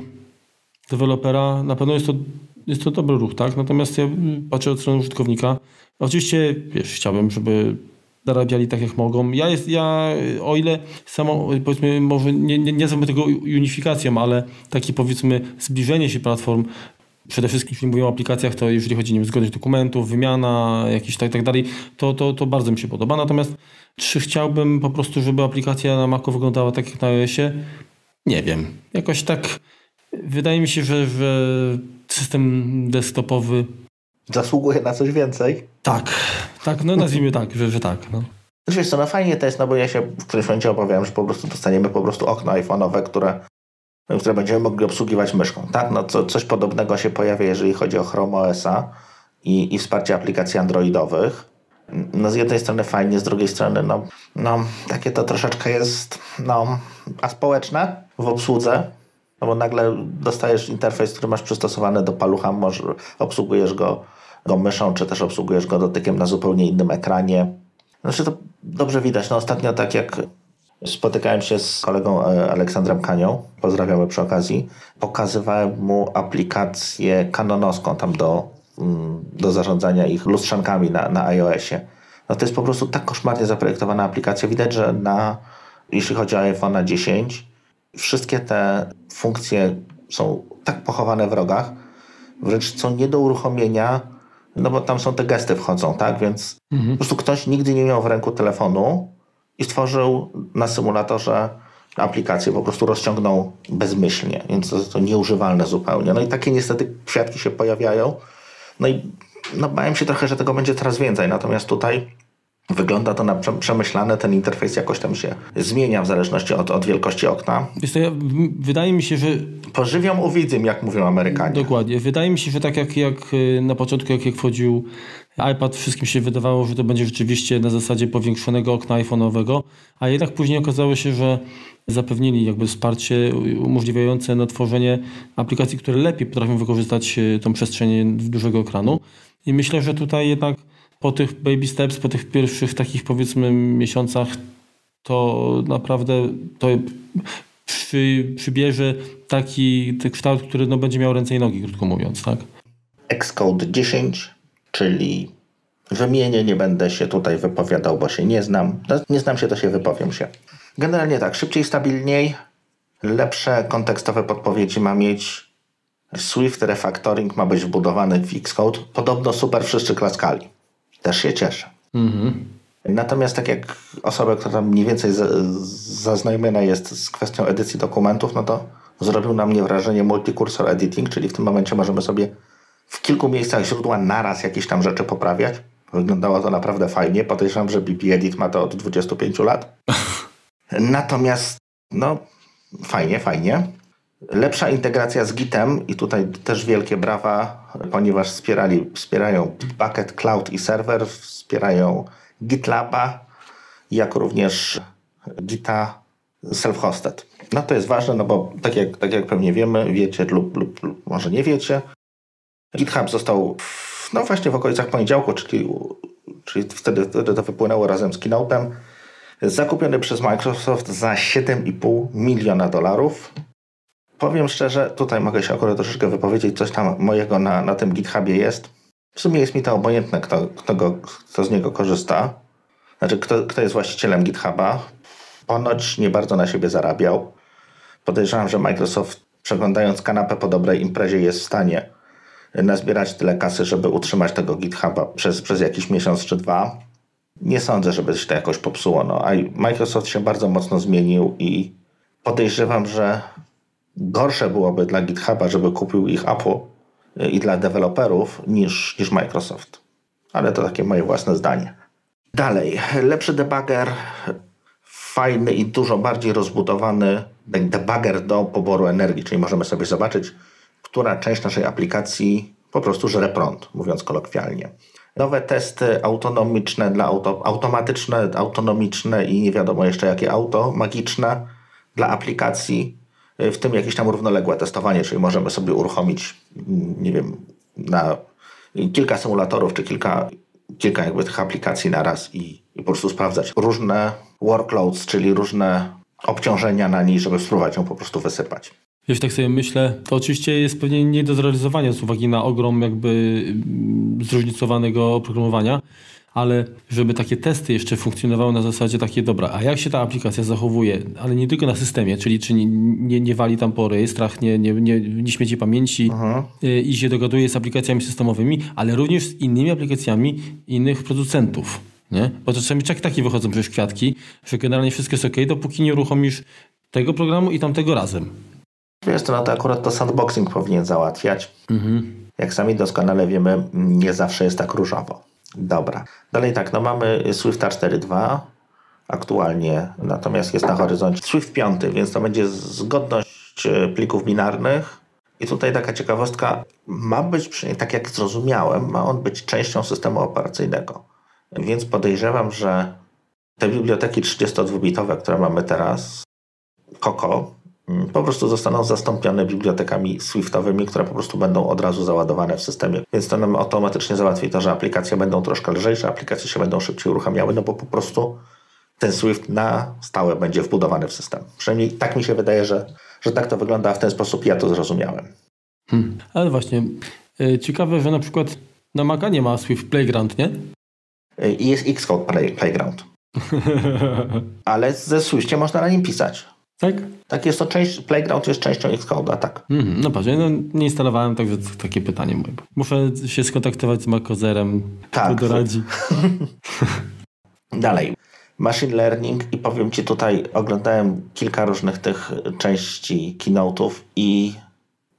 dewelopera na pewno jest to, jest to dobry ruch, tak? Natomiast ja patrzę od strony użytkownika. Oczywiście, wiesz, chciałbym, żeby zarabiali tak jak mogą. Ja, jest, ja o ile samo, powiedzmy, może nie, nie, nie tego unifikacją, ale takie powiedzmy zbliżenie się platform przede wszystkim jeśli mówimy o aplikacjach, to jeżeli chodzi o zgodność dokumentów, wymiana, jakiś tak, tak dalej, to, to, to bardzo mi się podoba. Natomiast czy chciałbym po prostu, żeby aplikacja na Macu wyglądała tak jak na iOSie? Nie wiem. Jakoś tak wydaje mi się, że, że system desktopowy zasługuje na coś więcej. Tak, tak, no nazwijmy tak, że, że tak. No. Wiesz co, no fajnie to jest, no bo ja się w którymś momencie obawiałem, że po prostu dostaniemy po prostu okno iPhone'owe, które które będziemy mogli obsługiwać myszką. Tak? No, co, coś podobnego się pojawia, jeżeli chodzi o Chrome OS-a i, i wsparcie aplikacji androidowych. No z jednej strony fajnie, z drugiej strony no, no takie to troszeczkę jest no, aspołeczne w obsłudze, no bo nagle dostajesz interfejs, który masz przystosowany do palucha, może obsługujesz go, go myszą, czy też obsługujesz go dotykiem na zupełnie innym ekranie. Znaczy to dobrze widać. No ostatnio tak jak Spotykałem się z kolegą e, Aleksandrem Kanią, pozdrawiamy przy okazji. Pokazywałem mu aplikację kanonowską tam do, mm, do zarządzania ich lustrzankami na, na iOSie. No to jest po prostu tak koszmarnie zaprojektowana aplikacja. Widać, że na, jeśli chodzi o iPhone 10, wszystkie te funkcje są tak pochowane w rogach, wręcz są nie do uruchomienia, no bo tam są te gesty wchodzą, tak? Więc mhm. po prostu ktoś nigdy nie miał w ręku telefonu, i stworzył na symulatorze aplikację, po prostu rozciągnął bezmyślnie, więc to, to nieużywalne zupełnie. No i takie niestety kwiatki się pojawiają. No i no, bałem się trochę, że tego będzie coraz więcej, natomiast tutaj Wygląda to na przemyślane, ten interfejs jakoś tam się zmienia w zależności od, od wielkości okna. To ja, wydaje mi się, że... Pożywiam uwidzym, jak mówią Amerykanie. Dokładnie. Wydaje mi się, że tak jak, jak y, na początku, jak, jak wchodził iPad, wszystkim się wydawało, że to będzie rzeczywiście na zasadzie powiększonego okna iPhone'owego, a jednak później okazało się, że zapewnili jakby wsparcie umożliwiające na tworzenie aplikacji, które lepiej potrafią wykorzystać y, tą przestrzeń dużego ekranu. I myślę, że tutaj jednak po tych baby steps, po tych pierwszych takich powiedzmy miesiącach, to naprawdę to przy, przybierze taki kształt, który no, będzie miał ręce i nogi, krótko mówiąc, tak? Xcode 10, czyli wymienię, nie będę się tutaj wypowiadał, bo się nie znam. No, nie znam się, to się wypowiem się. Generalnie tak, szybciej, stabilniej, lepsze kontekstowe podpowiedzi ma mieć. Swift Refactoring ma być wbudowany w Xcode. Podobno super wszyscy klaskali też się cieszę. Mhm. Natomiast tak jak osoba, która mniej więcej zaznajomiona jest z kwestią edycji dokumentów, no to zrobił na mnie wrażenie multicursor editing, czyli w tym momencie możemy sobie w kilku miejscach źródła naraz jakieś tam rzeczy poprawiać. Wyglądało to naprawdę fajnie. Podejrzewam, że BB Edit ma to od 25 lat. Natomiast, no, fajnie, fajnie. Lepsza integracja z Gitem i tutaj też wielkie brawa, ponieważ wspierali, wspierają Bitbucket Cloud i serwer, wspierają GitLaba, jak również Gita self-hosted. No to jest ważne, no bo tak jak, tak jak pewnie wiemy, wiecie lub, lub, lub może nie wiecie, GitHub został w, no właśnie w okolicach poniedziałku, czyli, czyli wtedy, wtedy to wypłynęło razem z Keynote'em, zakupiony przez Microsoft za 7,5 miliona dolarów. Powiem szczerze, tutaj mogę się akurat troszeczkę wypowiedzieć, coś tam mojego na, na tym GitHubie jest. W sumie jest mi to obojętne, kto, kto, go, kto z niego korzysta. Znaczy, kto, kto jest właścicielem GitHuba. Ponoć nie bardzo na siebie zarabiał. Podejrzewam, że Microsoft, przeglądając kanapę po dobrej imprezie, jest w stanie nazbierać tyle kasy, żeby utrzymać tego GitHuba przez, przez jakiś miesiąc czy dwa. Nie sądzę, żeby się to jakoś popsuło. No, a Microsoft się bardzo mocno zmienił i podejrzewam, że gorsze byłoby dla GitHuba, żeby kupił ich Apple y, i dla deweloperów niż, niż Microsoft. ale to takie moje własne zdanie. Dalej, lepszy debugger, fajny i dużo bardziej rozbudowany debugger do poboru energii, czyli możemy sobie zobaczyć, która część naszej aplikacji po prostu żre prąd, mówiąc kolokwialnie. Nowe testy autonomiczne dla auto, automatyczne, autonomiczne i nie wiadomo jeszcze jakie auto, magiczne dla aplikacji, w tym jakieś tam równoległe testowanie, czyli możemy sobie uruchomić, nie wiem, na kilka symulatorów czy kilka, kilka jakby tych aplikacji na raz i, i po prostu sprawdzać różne workloads, czyli różne obciążenia na niej, żeby spróbować ją po prostu wysypać. Wiesz, tak sobie myślę, to oczywiście jest pewnie nie do zrealizowania z uwagi na ogrom jakby mm, zróżnicowanego oprogramowania, ale żeby takie testy jeszcze funkcjonowały na zasadzie takie, dobra, a jak się ta aplikacja zachowuje, ale nie tylko na systemie, czyli czy nie, nie, nie wali tam po rejestrach, nie, nie, nie, nie śmieci pamięci Aha. Y, i się dogaduje z aplikacjami systemowymi, ale również z innymi aplikacjami innych producentów. Nie? Bo to czasami tak takie wychodzą przecież kwiatki, że generalnie wszystko jest ok, dopóki nie uruchomisz tego programu i tamtego razem. Wiesz, to, no to akurat to sandboxing powinien załatwiać. Mhm. Jak sami doskonale wiemy, nie zawsze jest tak różowo. Dobra. Dalej tak, no mamy Swifta 4.2 aktualnie, natomiast jest na horyzoncie Swift 5, więc to będzie zgodność e, plików binarnych. I tutaj taka ciekawostka, ma być, tak jak zrozumiałem, ma on być częścią systemu operacyjnego. Więc podejrzewam, że te biblioteki 32-bitowe, które mamy teraz, Coco, po prostu zostaną zastąpione bibliotekami Swiftowymi, które po prostu będą od razu załadowane w systemie. Więc to nam automatycznie załatwi to, że aplikacje będą troszkę lżejsze, aplikacje się będą szybciej uruchamiały, no bo po prostu ten Swift na stałe będzie wbudowany w system. Przynajmniej tak mi się wydaje, że, że tak to wygląda, a w ten sposób ja to zrozumiałem. Hmm. Ale właśnie, yy, ciekawe, że na przykład na Maca nie ma Swift Playground, nie? I jest Xcode play, Playground. Ale ze Swiftie można na nim pisać. Tak? Tak, jest to część, Playground jest częścią Xcode'a, tak. Mm, no patrz, no, nie instalowałem, także takie pytanie moje. Muszę się skontaktować z Macozerem, tak. kto doradzi. Dalej. Machine learning i powiem Ci tutaj, oglądałem kilka różnych tych części keynote'ów i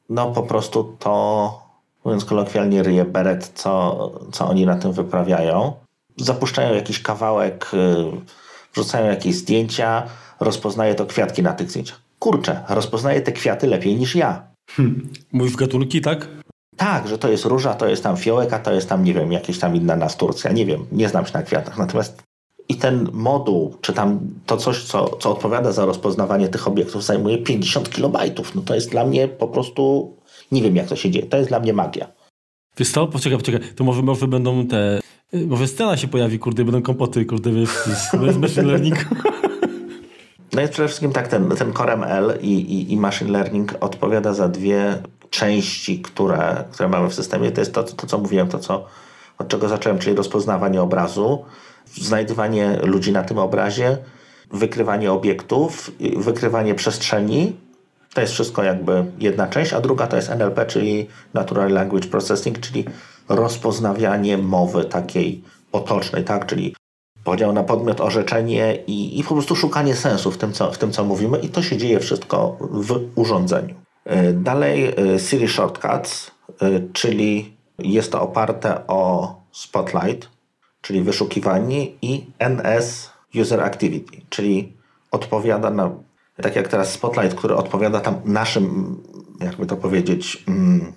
no po prostu to, mówiąc kolokwialnie, ryje beret, co, co oni na tym wyprawiają. Zapuszczają jakiś kawałek, y, wrzucają jakieś zdjęcia, rozpoznaje to kwiatki na tych zdjęciach. Kurczę, rozpoznaje te kwiaty lepiej niż ja. Hmm. Mówisz gatunki, tak? Tak, że to jest róża, to jest tam fiołek, a to jest tam, nie wiem, jakieś tam inna nasturcja. Nie wiem, nie znam się na kwiatach. Natomiast i ten moduł, czy tam to coś, co, co odpowiada za rozpoznawanie tych obiektów, zajmuje 50 kilobajtów. No to jest dla mnie po prostu, nie wiem jak to się dzieje, to jest dla mnie magia. Wiesz co, poczekaj, poczekaj, to może, może będą te, może scena się pojawi, kurde, będą kompoty, kurde, wiesz, z machine learning. No jest przede wszystkim tak, ten, ten Core i, i, i machine learning odpowiada za dwie części, które, które mamy w systemie. To jest to, to, co mówiłem, to co, od czego zacząłem, czyli rozpoznawanie obrazu, znajdywanie ludzi na tym obrazie, wykrywanie obiektów, wykrywanie przestrzeni. To jest wszystko jakby jedna część, a druga to jest NLP, czyli Natural Language Processing, czyli rozpoznawianie mowy takiej potocznej, tak? czyli podział na podmiot, orzeczenie i, i po prostu szukanie sensu w tym, co, w tym, co mówimy i to się dzieje wszystko w urządzeniu. E, dalej e, Siri Shortcuts, e, czyli jest to oparte o Spotlight, czyli wyszukiwanie i NS User Activity, czyli odpowiada na, tak jak teraz Spotlight, który odpowiada tam naszym, jakby to powiedzieć, mm,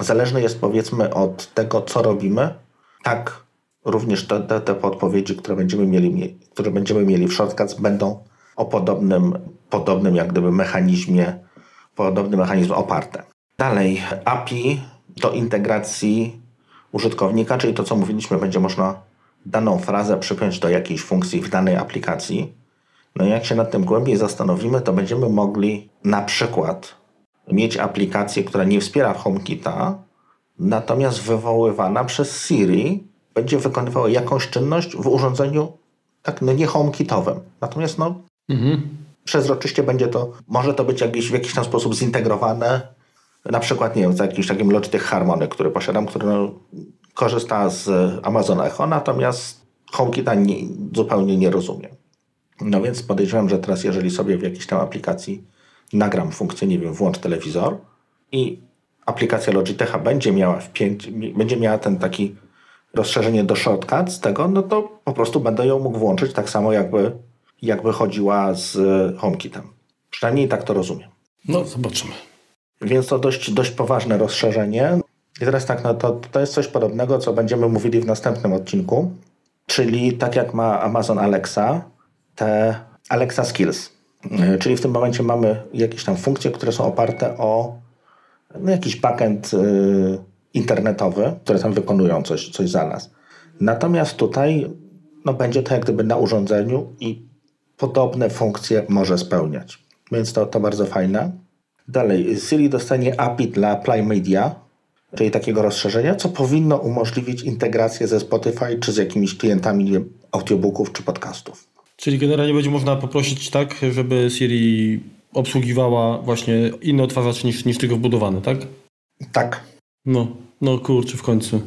zależny jest powiedzmy od tego, co robimy, tak również te, te, te podpowiedzi, które będziemy mieli, które będziemy mieli w Shortcuts będą o podobnym, podobnym jak gdyby mechanizmie, podobnym mechanizmie oparte. Dalej API do integracji użytkownika, czyli to co mówiliśmy, będzie można daną frazę przypiąć do jakiejś funkcji w danej aplikacji. No i jak się nad tym głębiej zastanowimy, to będziemy mogli na przykład mieć aplikację, która nie wspiera HomeKita, natomiast wywoływana przez Siri będzie wykonywało jakąś czynność w urządzeniu tak no nie HomeKitowym. Natomiast no mhm. przezroczyście będzie to, może to być jakiś, w jakiś tam sposób zintegrowane, na przykład nie wiem, z jakimś takim Logitech Harmony, który posiadam, który no, korzysta z Amazon Echo, natomiast HomeKita nie, zupełnie nie rozumie. No więc podejrzewam, że teraz jeżeli sobie w jakiejś tam aplikacji nagram funkcję, nie wiem, włącz telewizor i aplikacja Logitecha będzie miała, wpięć, będzie miała ten taki rozszerzenie do shortcut z tego, no to po prostu będę ją mógł włączyć tak samo jakby, jakby chodziła z HomeKitem. Przynajmniej tak to rozumiem. No, zobaczymy. Więc to dość, dość poważne rozszerzenie. I teraz tak, no to, to jest coś podobnego, co będziemy mówili w następnym odcinku, czyli tak jak ma Amazon Alexa, te Alexa Skills. E, czyli w tym momencie mamy jakieś tam funkcje, które są oparte o no, jakiś backend y, internetowy, które tam wykonują coś, coś za nas. Natomiast tutaj no, będzie to jak gdyby na urządzeniu i podobne funkcje może spełniać. Więc to, to bardzo fajne. Dalej, Siri dostanie API dla Play Media, czyli takiego rozszerzenia, co powinno umożliwić integrację ze Spotify czy z jakimiś klientami nie wiem, audiobooków czy podcastów. Czyli generalnie będzie można poprosić tak, żeby Siri obsługiwała właśnie inny odtwarzacz niż, niż tylko wbudowany, tak? Tak. No, no kurczę, w końcu.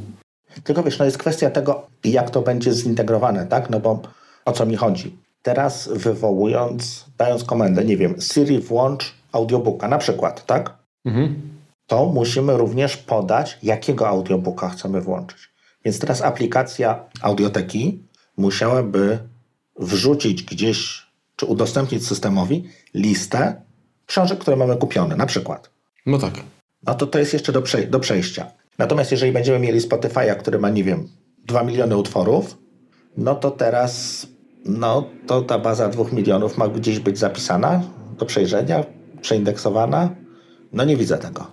Tylko wiesz, no jest kwestia tego, jak to będzie zintegrowane, tak? No bo o co mi chodzi? Teraz wywołując, dając komendę, nie wiem, Siri włącz audiobooka na przykład, tak? Mhm. To musimy również podać, jakiego audiobooka chcemy włączyć. Więc teraz aplikacja audioteki musiałaby wrzucić gdzieś, czy udostępnić systemowi listę książek, które mamy kupione, na przykład. No tak. No to to jest jeszcze do, przej do przejścia. Natomiast jeżeli będziemy mieli Spotify'a, który ma, nie wiem, 2 miliony utworów, no to teraz no to ta baza 2 milionów ma gdzieś być zapisana do przejrzenia, przeindeksowana. No nie widzę tego.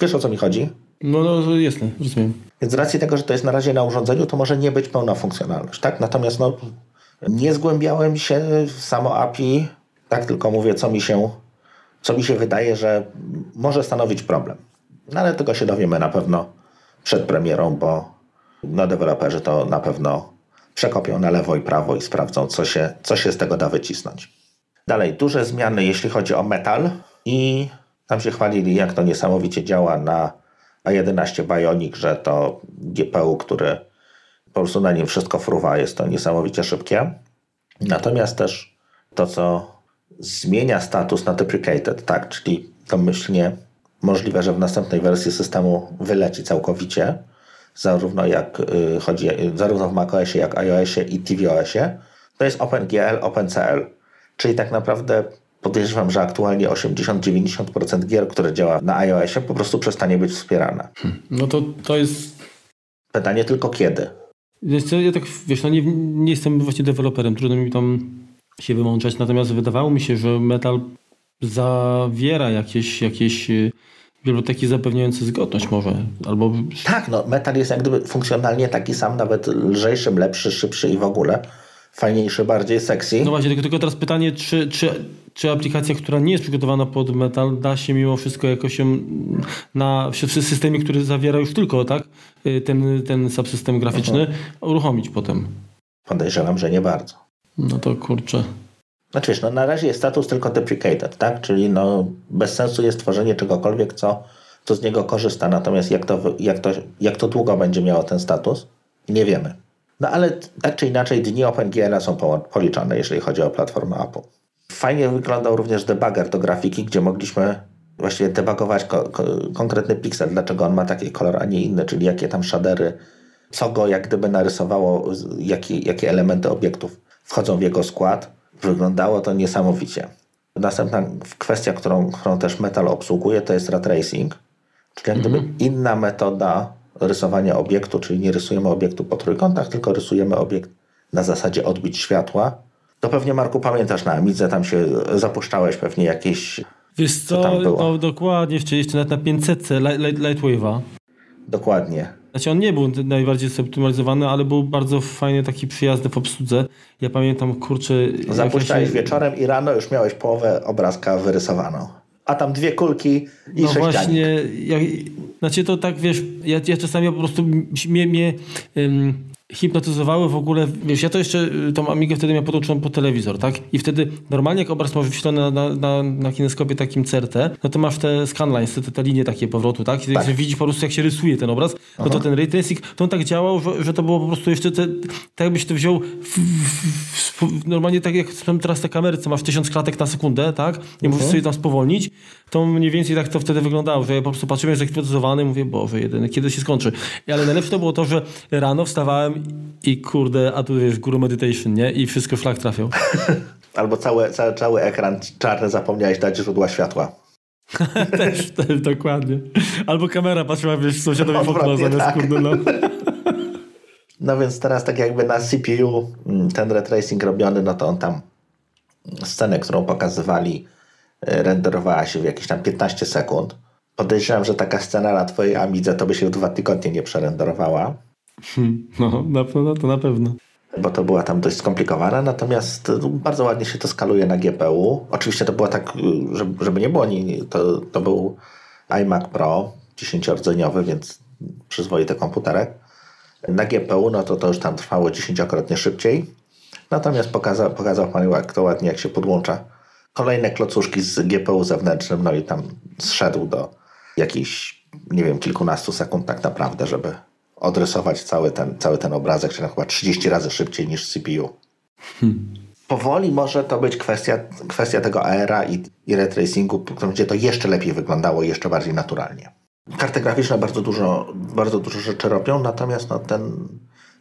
Wiesz o co mi chodzi? No, no jasne, rozumiem. Więc z racji tego, że to jest na razie na urządzeniu, to może nie być pełna funkcjonalność, tak? Natomiast no, nie zgłębiałem się w samo API, tak tylko mówię, co mi się, co mi się wydaje, że może stanowić problem. No ale tego się dowiemy na pewno przed premierą, bo no, deweloperzy to na pewno przekopią na lewo i prawo i sprawdzą, co się, co się z tego da wycisnąć. Dalej, duże zmiany, jeśli chodzi o metal i tam się chwalili, jak to niesamowicie działa na A11 Bionic, że to GPU, który po prostu na nim wszystko fruwa, jest to niesamowicie szybkie. Natomiast też to, co zmienia status na deprecated, tak, czyli domyślnie możliwe, że w następnej wersji systemu wyleci całkowicie, zarówno jak y, chodzi, zarówno w macOSie, jak iOSie i tvOSie, to jest OpenGL, OpenCL. Czyli tak naprawdę podejrzewam, że aktualnie 80-90% gier, które działa na iOSie, po prostu przestanie być wspierane. Hmm. No to, to jest. Pytanie tylko kiedy. Ja tak, wiesz, no nie, nie jestem właśnie deweloperem, trudno mi tam się wymączać, natomiast wydawało mi się, że Metal zawiera jakieś, jakieś y, biblioteki zapewniające zgodność może, albo... Tak, no Metal jest jak gdyby funkcjonalnie taki sam, nawet lżejszy, lepszy, szybszy i w ogóle fajniejszy, bardziej sexy. No właśnie, tylko, tylko teraz pytanie, czy, czy, czy aplikacja, która nie jest przygotowana pod metal, da się mimo wszystko jakoś na w systemie, który zawiera już tylko tak, y, ten, ten subsystem graficzny, mhm. uruchomić potem? Podejrzewam, że nie bardzo. No to kurczę. Znaczy no na razie jest status tylko deprecated, tak? Czyli no bez sensu jest tworzenie czegokolwiek, co, co z niego korzysta. Natomiast jak to, jak, to, jak to długo będzie miało ten status, nie wiemy. No ale tak czy inaczej dni OpenGL są policzone, jeżeli chodzi o platformę Apple. Fajnie wyglądał również debugger do grafiki, gdzie mogliśmy właściwie debugować ko ko konkretny piksel, dlaczego on ma taki kolor, a nie inny, czyli jakie tam shadery, co go jak gdyby narysowało, jakie, jakie elementy obiektów wchodzą w jego skład. Wyglądało to niesamowicie. Następna kwestia, którą, którą też Metal obsługuje, to jest ray tracing, czyli jak gdyby -hmm. inna metoda rysowania obiektu, czyli nie rysujemy obiektu po trójkątach, tylko rysujemy obiekt na zasadzie odbić światła. To pewnie, Marku, pamiętasz na Amidze, tam się zapuszczałeś pewnie jakieś... Wiesz co, co no, dokładnie, jeszcze, jeszcze nawet na 500 Lightwave'a. Dokładnie. Znaczy on nie był najbardziej zoptymalizowany, ale był bardzo fajny taki przyjazny w obsłudze. Ja pamiętam, kurczę... Zapuszczałeś się... wieczorem i rano już miałeś połowę obrazka wyrysowaną. A tam dwie kulki i no właśnie, ja, znaczy to tak, wiesz, ja, ja czasami po prostu mnie, mnie um, hipnotyzowały w ogóle, wiesz, ja to jeszcze y, tą Amigę wtedy miałem podłączoną po telewizor, tak? I wtedy normalnie jak obraz masz wyświetlony na, na, na, na kineskopie takim CRT, no to masz te scanlines, te, te linie takie powrotu, tak? I tak. widzisz po prostu jak się rysuje ten obraz, no to ten ray tracing, to on tak działał, że, że to było po prostu jeszcze te, tak jakbyś to wziął w, w, w, normalnie tak jak są teraz te kamery, co masz tysiąc klatek na sekundę, tak? Uh -huh. musisz sobie tam spowolnić, to mniej więcej tak to wtedy wyglądało, że ja po prostu patrzyłem, że zaklimatyzowany, mówię, Boże, jeden, kiedy się skończy. Ale najlepsze to było to, że rano wstawałem i kurde, a tu wiesz, guru meditation, nie? I wszystko szlak trafiał. Albo cały, cały, cały ekran czarny zapomniałeś dać źródła światła. też, też, dokładnie. Albo kamera patrzyła, wiesz, sąsiadowi w okno zamiast tak. kurde, no. No więc teraz tak jakby na CPU mm, ten ray tracing robiony, no to on tam scenę, którą pokazywali renderowała się w jakieś tam 15 sekund. Podejrzewam, że taka scena na twojej Amidze to by się w dwa tygodnie nie przerenderowała. Hmm, no, na pewno, to na pewno. Bo to była tam dość skomplikowana, natomiast bardzo ładnie się to skaluje na GPU. Oczywiście to było tak, żeby nie było, to, to był iMac Pro 10-rdzeniowy, więc przyzwoity komputerek. Na GPU no to to już tam trwało dziesięciokrotnie szybciej. Natomiast pokazał, pokazał Pan jak to ładnie, jak się podłącza kolejne klocuszki z GPU zewnętrznym, no i tam zszedł do jakichś, nie wiem, kilkunastu sekund tak naprawdę, żeby odrysować cały ten, cały ten obrazek, czyli chyba 30 razy szybciej niż CPU. Hmm. Powoli może to być kwestia, kwestia tego AR-a i, i ray tracingu, gdzie to jeszcze lepiej wyglądało, jeszcze bardziej naturalnie. Karty graficzne bardzo dużo, bardzo dużo rzeczy robią, natomiast no, ten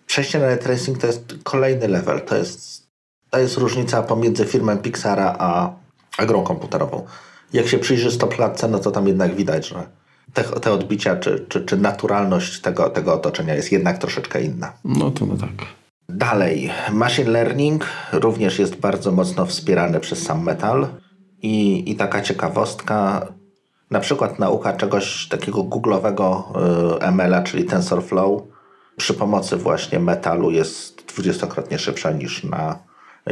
przejście na ray tracing to jest kolejny level. To jest, to jest różnica pomiędzy firmą Pixara a, a grą komputerową. Jak się przyjrzy stopklatce, no to tam jednak widać, że te, te odbicia czy, czy, czy naturalność tego, tego otoczenia jest jednak troszeczkę inna. No to no tak. Dalej, machine learning również jest bardzo mocno wspierany przez sam metal. I, I taka ciekawostka, na przykład nauka czegoś takiego googlowego y, ML-a, czyli TensorFlow, przy pomocy właśnie metalu jest dwudziestokrotnie szybsza niż na,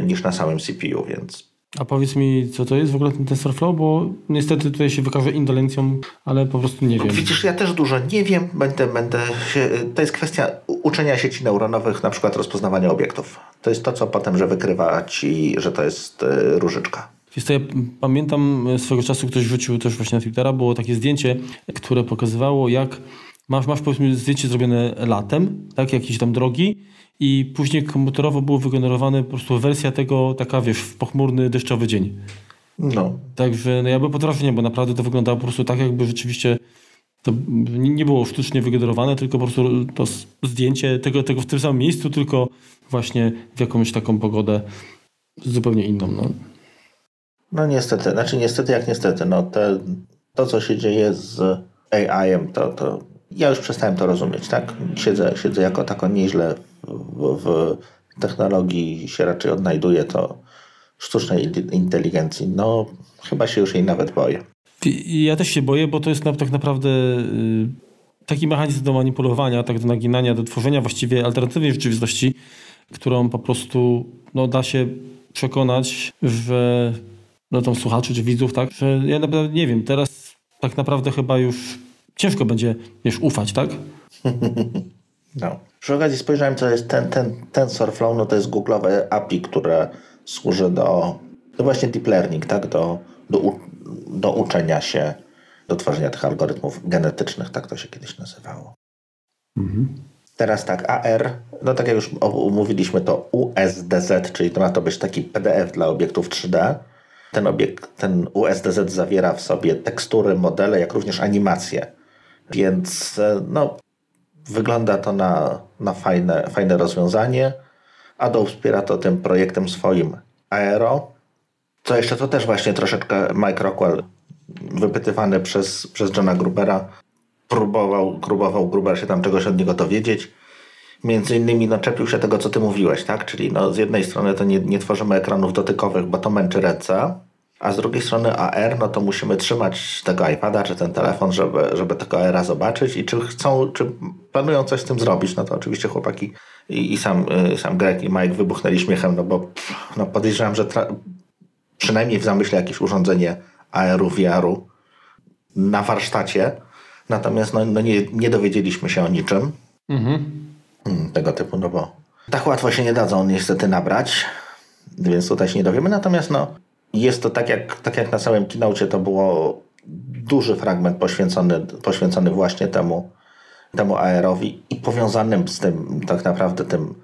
niż na samym CPU, więc... A powiedz mi, co to jest w ogóle ten TensorFlow, bo niestety tutaj się wykaże indolencją, ale po prostu nie wiem. Widzisz, ja też dużo nie wiem, będę, będę się, to jest kwestia uczenia sieci neuronowych, na przykład rozpoznawania obiektów. To jest to, co potem, że wykrywa ci, że to jest y, różyczka. Jest to, ja pamiętam swego czasu ktoś wrzucił też właśnie na Twittera, było takie zdjęcie, które pokazywało jak masz, masz powiedzmy zdjęcie zrobione latem, tak, jakieś tam drogi i później komputerowo było wygenerowane po prostu wersja tego, taka wiesz, w pochmurny, deszczowy dzień. No. Także no ja bym potrafił, bo naprawdę to wyglądało po prostu tak, jakby rzeczywiście to nie było sztucznie wygenerowane, tylko po prostu to zdjęcie tego, tego w tym samym miejscu, tylko właśnie w jakąś taką pogodę zupełnie inną. No. No niestety, znaczy niestety jak niestety, no te, to co się dzieje z AI-em, to, to ja już przestałem to rozumieć, tak? Siedzę, siedzę jako tako nieźle w, w technologii się raczej odnajduję, to sztucznej inteligencji, no chyba się już jej nawet boję. Ja też się boję, bo to jest tak naprawdę y, taki mechanizm do manipulowania, tak do naginania, do tworzenia właściwie alternatywnej rzeczywistości, którą po prostu no, da się przekonać, że no tam słuchaczy czy widzów, tak, że ja naprawdę nie wiem, teraz tak naprawdę chyba już ciężko będzie, wiesz, ufać, tak? No. Przy okazji spojrzałem, co jest ten, ten TensorFlow, no to jest Google'owe API, które służy do, do właśnie deep learning, tak, do, do, do uczenia się, do tworzenia tych algorytmów genetycznych, tak to się kiedyś nazywało. Mhm. Teraz tak, AR, no tak jak już mówiliśmy, to USDZ, czyli to ma to być taki PDF dla obiektów 3D, ten obiekt, ten USDZ zawiera w sobie tekstury, modele, jak również animacje. Więc e, no, wygląda to na, na fajne, fajne rozwiązanie. Adobe wspiera to tym projektem swoim Aero. Co jeszcze, to też właśnie troszeczkę Mike Rockwell wypytywany przez, przez Johna Grubera próbował, próbował Gruber się tam czegoś od niego dowiedzieć. Między innymi no, czepił się tego, co ty mówiłeś, tak? Czyli no, z jednej strony to nie, nie tworzymy ekranów dotykowych, bo to męczy ręce, a z drugiej strony AR, no to musimy trzymać tego iPada czy ten telefon, żeby, żeby tego AR-a zobaczyć i czy chcą, czy planują coś z tym zrobić. No to oczywiście chłopaki i, i sam, y, sam Greg i Mike wybuchnęli śmiechem, no bo no podejrzewam, że przynajmniej w zamyśle jakieś urządzenie AR-u, VR-u na warsztacie, natomiast no, no nie, nie dowiedzieliśmy się o niczym mhm. Hmm, tego typu, no bo tak łatwo się nie dadzą niestety nabrać, więc tutaj się nie dowiemy, natomiast no jest to tak jak, tak jak na samym keynote to było duży fragment poświęcony, poświęcony właśnie temu, temu AR-owi i powiązanym z tym tak naprawdę tym,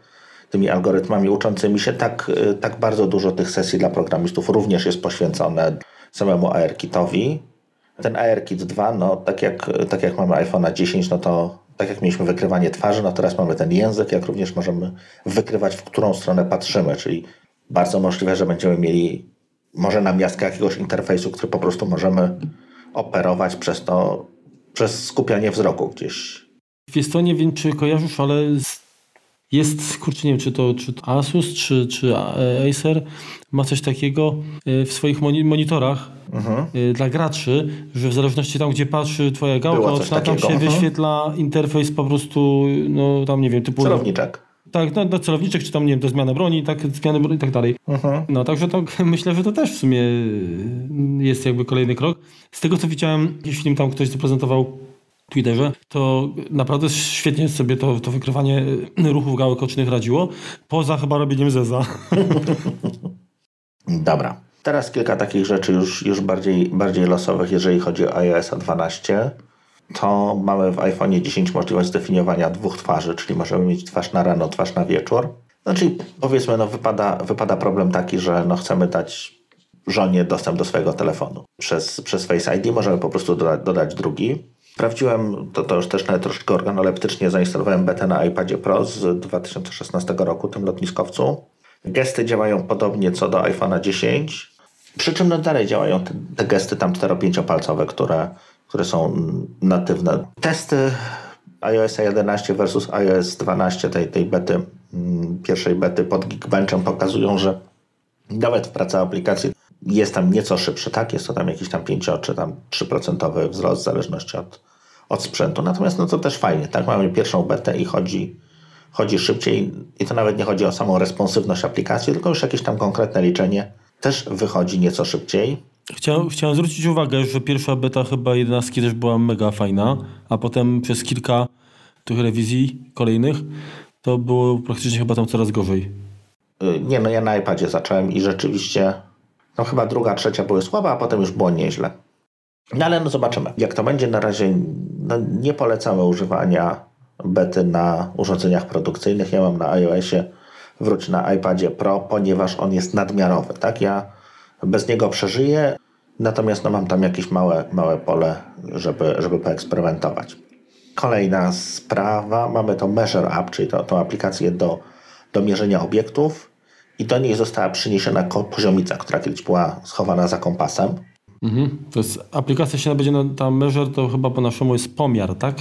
tymi algorytmami uczącymi się, tak, tak bardzo dużo tych sesji dla programistów również jest poświęcone samemu AR-kitowi. Ten ARKit 2, no tak jak, tak jak mamy iPhone'a 10, no to tak jak mieliśmy wykrywanie twarzy, no teraz mamy ten język, jak również możemy wykrywać, w którą stronę patrzymy, czyli bardzo możliwe, że będziemy mieli może namiastkę jakiegoś interfejsu, który po prostu możemy operować przez to, przez skupianie wzroku gdzieś. Wiesz co, nie wiem czy kojarzysz, ale jest, kurczę, nie wiem, czy to, czy to Asus, czy, czy Acer ma coś takiego e, w swoich monitorach mhm. E, dla graczy, że w zależności tam, gdzie patrzy twoja gałka, tam się mhm. wyświetla interfejs po prostu, no tam nie wiem, typu... Celowniczek. Tak, na, na celowniczek, czy tam, nie wiem, do zmiany broni, tak, zmiany broni i tak dalej. Mhm. No, także to myślę, że to też w sumie jest jakby kolejny krok. Z tego, co widziałem, jeśli film tam ktoś zaprezentował Twitterze, to naprawdę świetnie sobie to, to wykrywanie ruchów gałek ocznych radziło. Poza chyba robieniem zeza. Dobra. Teraz kilka takich rzeczy już, już bardziej, bardziej losowych, jeżeli chodzi o iOS 12. To mamy w iPhone 10 możliwość zdefiniowania dwóch twarzy, czyli możemy mieć twarz na rano, twarz na wieczór. Znaczy, powiedzmy, no, wypada, wypada problem taki, że no, chcemy dać żonie dostęp do swojego telefonu. Przez, przez Face ID możemy po prostu dodać, dodać drugi. Sprawdziłem, to, to już też nawet organoleptycznie zainstalowałem betę na iPadzie Pro z 2016 roku, tym lotniskowcu. Gesty działają podobnie co do iPhone'a 10, przy czym no dalej działają te, te gesty tam 4-5 palcowe, które, które są natywne. Testy iOS 11 versus iOS 12 tej, tej bety, mm, pierwszej bety pod Geekbenchem pokazują, że nawet w pracy aplikacji jest tam nieco szybszy, tak? Jest to tam jakiś tam 5 czy tam 3% wzrost w zależności od, od sprzętu. Natomiast no to też fajnie, tak? Mamy pierwszą betę i chodzi, chodzi szybciej i to nawet nie chodzi o samą responsywność aplikacji, tylko już jakieś tam konkretne liczenie też wychodzi nieco szybciej. Chciałem, chciałem zwrócić uwagę, że pierwsza beta chyba 11 też była mega fajna, a potem przez kilka tych rewizji kolejnych to było praktycznie chyba tam coraz gorzej. Y, nie, no ja na iPadzie zacząłem i rzeczywiście no chyba druga, trzecia były słabe, a potem już było nieźle. No ale no zobaczymy. Jak to będzie na razie, no nie polecamy używania bety na urządzeniach produkcyjnych. Ja mam na iOSie, wróć na iPadzie Pro, ponieważ on jest nadmiarowy. Tak? Ja bez niego przeżyję, natomiast no mam tam jakieś małe, małe pole, żeby, żeby poeksperymentować. Kolejna sprawa, mamy to Measure App, czyli to, tą aplikację do, do mierzenia obiektów i do niej została przyniesiona poziomica, która kiedyś była schowana za kompasem. Mhm. To jest aplikacja się będzie na ta Measure, to chyba po naszemu jest pomiar, tak?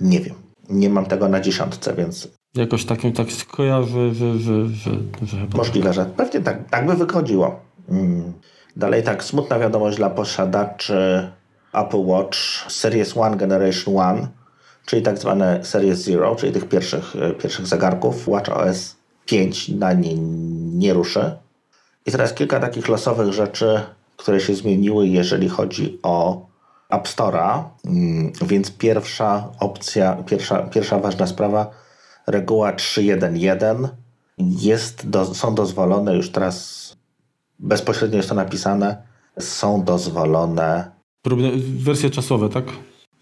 Nie wiem. Nie mam tego na dziesiątce, więc. Jakoś takim tak skojarzę, że, że, że, że chyba. Możliwe, tak. że pewnie tak, tak by wychodziło. Mm. Dalej tak, smutna wiadomość dla posiadaczy Apple Watch Series One Generation One, czyli tak zwane Series Zero, czyli tych pierwszych, e, pierwszych zegarków Watch OS 5 na nie nie ruszy. I teraz kilka takich losowych rzeczy, które się zmieniły, jeżeli chodzi o App Store'a. Mm, więc pierwsza opcja, pierwsza, pierwsza ważna sprawa, reguła 3.1.1 jest do, są dozwolone już teraz, bezpośrednio jest to napisane, są dozwolone. Wersje czasowe, tak?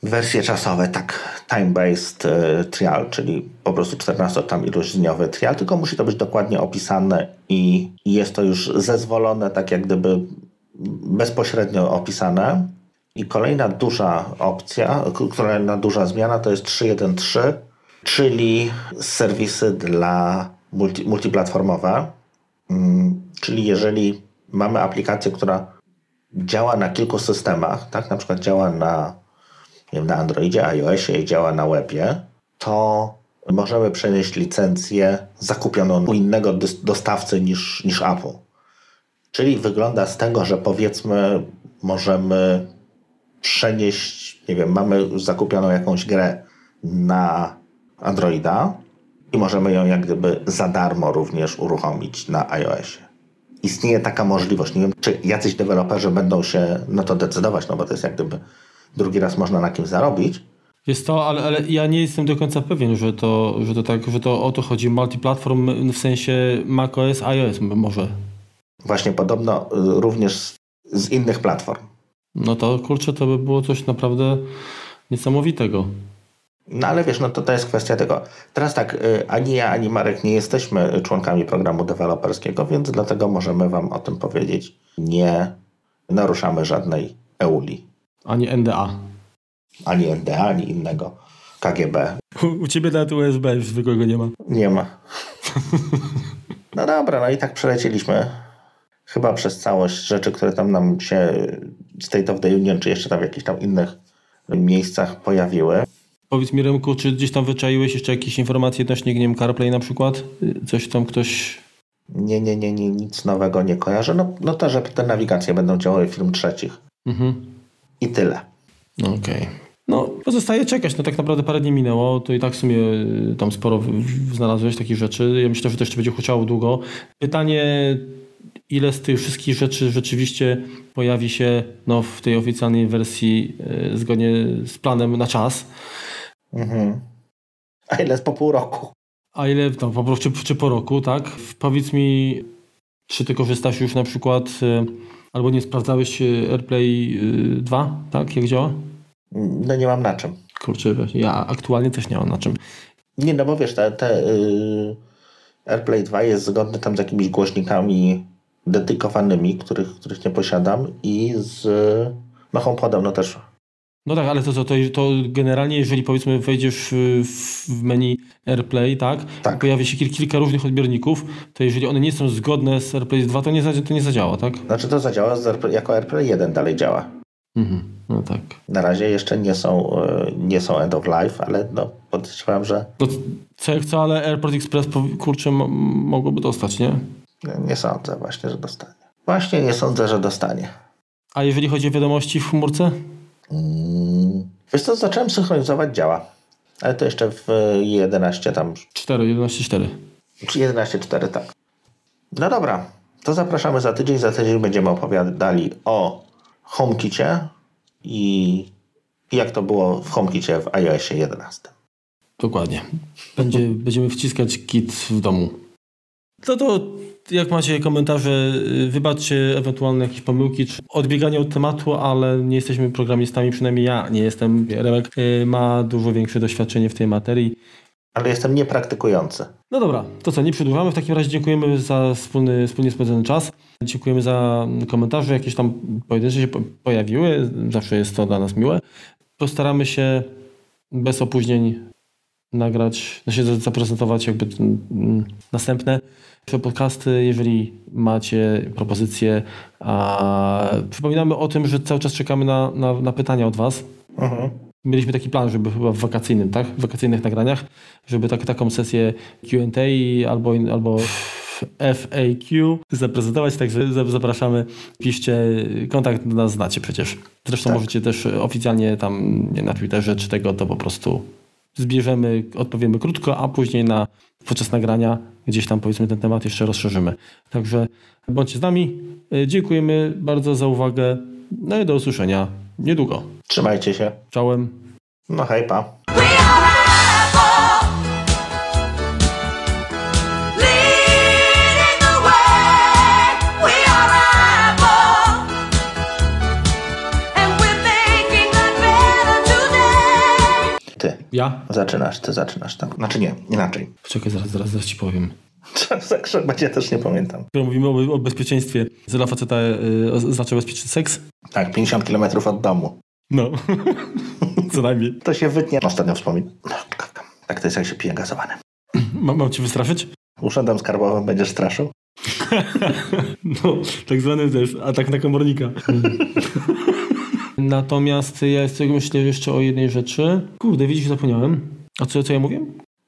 Wersje czasowe, tak, time-based e, trial, czyli po prostu 14 tam ilość dniowy trial, tylko musi to być dokładnie opisane i jest to już zezwolone, tak jak gdyby bezpośrednio opisane. I kolejna duża opcja, kolejna duża zmiana to jest 3.1.3, czyli serwisy dla multi, multiplatformowe. Mm, czyli jeżeli mamy aplikację, która działa na kilku systemach, tak, na przykład działa na wiem, na Androidzie, iOSie i działa na webie, to możemy przenieść licencję zakupioną u innego dostawcy niż, niż Apple. Czyli wygląda z tego, że powiedzmy możemy przenieść, nie wiem, mamy zakupioną jakąś grę na Androida i możemy ją jak gdyby za darmo również uruchomić na iOSie. Istnieje taka możliwość. Nie wiem, czy jacyś deweloperzy będą się na to decydować, no bo to jest jak gdyby drugi raz można na kimś zarobić. Jest to, ale, ale ja nie jestem do końca pewien, że to, że to tak, że to o to chodzi. Multiplatform w sensie macOS, iOS może. Właśnie podobno y, również z, z innych platform. No to kurczę, to by było coś naprawdę niesamowitego. No ale wiesz, no to, to jest kwestia tego. Teraz tak, y, ani ja, ani Marek nie jesteśmy członkami programu deweloperskiego, więc dlatego możemy Wam o tym powiedzieć. Nie naruszamy żadnej EULI. Ani NDA. Ani NDA, ani innego KGB. U, u ciebie nawet USB zwykłego nie ma. Nie ma. No dobra, no i tak przelecieliśmy chyba przez całość rzeczy, które tam nam się State of the Union, czy jeszcze tam w jakichś tam innych miejscach pojawiły. Powiedz mi Remku, czy gdzieś tam wyczaiłeś jeszcze jakieś informacje odnośnie, nie wiem, CarPlay na przykład? Coś tam ktoś... Nie, nie, nie, nie nic nowego nie kojarzę. No, no to, że te nawigacje będą działały film trzecich. Mhm. I tyle. Okej. No, pozostaje czekać. No tak naprawdę parę dni minęło, to i tak w sumie y, tam sporo znalazłeś takich rzeczy. Ja myślę, że to jeszcze będzie huczało długo. Pytanie, ile z tych wszystkich rzeczy rzeczywiście pojawi się no, w tej oficjalnej wersji y, zgodnie z planem na czas, Mhm. A ile jest po pół roku? a ile no, po prostu, czy, czy po roku, tak? Powiedz mi, czy ty korzystasz już na przykład, y, albo nie sprawdzałeś y, AirPlay y, 2, tak? Jak działa? No nie mam na czym. Kurczę, ja aktualnie też nie mam na czym. Nie, no bo wiesz, te, te y, AirPlay 2 jest zgodny tam z jakimiś głośnikami dedykowanymi, których, których nie posiadam i z no HomePodem, no też No tak, ale to, to, to, to generalnie, jeżeli powiedzmy wejdziesz w, menu AirPlay, tak, Tak. pojawi się kil, kilka różnych odbiorników, to jeżeli one nie są zgodne z AirPlay 2, to nie, to nie zadziała, tak? Znaczy to zadziała AirPlay, jako AirPlay 1 dalej działa. Mhm. No tak. Na razie jeszcze nie są, y, nie są end of life, ale no podejrzewam, że No, co jak co, ale AirPort Express, kurczę, mogłoby dostać, nie? nie sądzę właśnie, że dostanie. Właśnie nie sądzę, że dostanie. A jeżeli chodzi o wiadomości w chmurce? Mm. Wiesz co, zacząłem synchronizować, działa. Ale to jeszcze w 11 tam 4, 11.4. Czy 11.4, tak. No dobra, to zapraszamy za tydzień. Za tydzień będziemy opowiadali o HomeKicie i jak to było w HomeKicie w iOSie 11. Dokładnie. Będzie, będziemy wciskać kit w domu. To to, jak macie komentarze, y, wybaczcie ewentualne jakieś pomyłki, czy odbieganie od tematu, ale nie jesteśmy programistami, przynajmniej ja nie jestem. Remek y, ma dużo większe doświadczenie w tej materii. Ale jestem niepraktykujący. No dobra, to co, nie przedłużamy. W takim razie dziękujemy za wspólny, wspólnie spędzony czas. Dziękujemy za komentarze, jakieś tam pojedyncze się po- pojawiły. Zawsze jest to dla nas miłe. Postaramy się bez opóźnień nagrać, znaczy za- zaprezentować jakby mm, następne podcasty, jeżeli macie propozycje. A przypominamy o tym, że cały czas czekamy na, na, na pytania od Was. Mhm. Mieliśmy taki plan, żeby chyba w wakacyjnym, tak? W wakacyjnych nagraniach, żeby tak, taką sesję Q&A albo, albo FAQ zaprezentować, także za- zapraszamy. Piszcie, kontakt do nas znacie przecież. Zresztą Tak. możecie też oficjalnie tam nie, na Twitterze czy tego, to po prostu zbierzemy, odpowiemy krótko, a później na, podczas nagrania gdzieś tam powiedzmy ten temat jeszcze rozszerzymy. Także bądźcie z nami. Y, Dziękujemy bardzo za uwagę. No i do usłyszenia niedługo. Trzymajcie się. Czołem. No hej, pa. Ja? Zaczynasz, ty zaczynasz tam. Znaczy nie, inaczej. Czekaj, zaraz, zaraz, zaraz ci powiem. Zakrzek będzie też nie pamiętam. Mówimy o, o bezpieczeństwie, dla faceta y, oznacza bezpieczny seks? Tak, 50 km od domu. No. Co najmniej. To się wytnie. Ostatnio wspominam. No, tak to jest jak się pije gazowane. Mam, mam cię wystraszyć? Urzędem skarbowym będziesz straszył? No, tak zwany też atak na komornika. Natomiast ja jeszcze myślę jeszcze o jednej rzeczy. Kurde, widzisz, zapomniałem. A co, co ja mówię?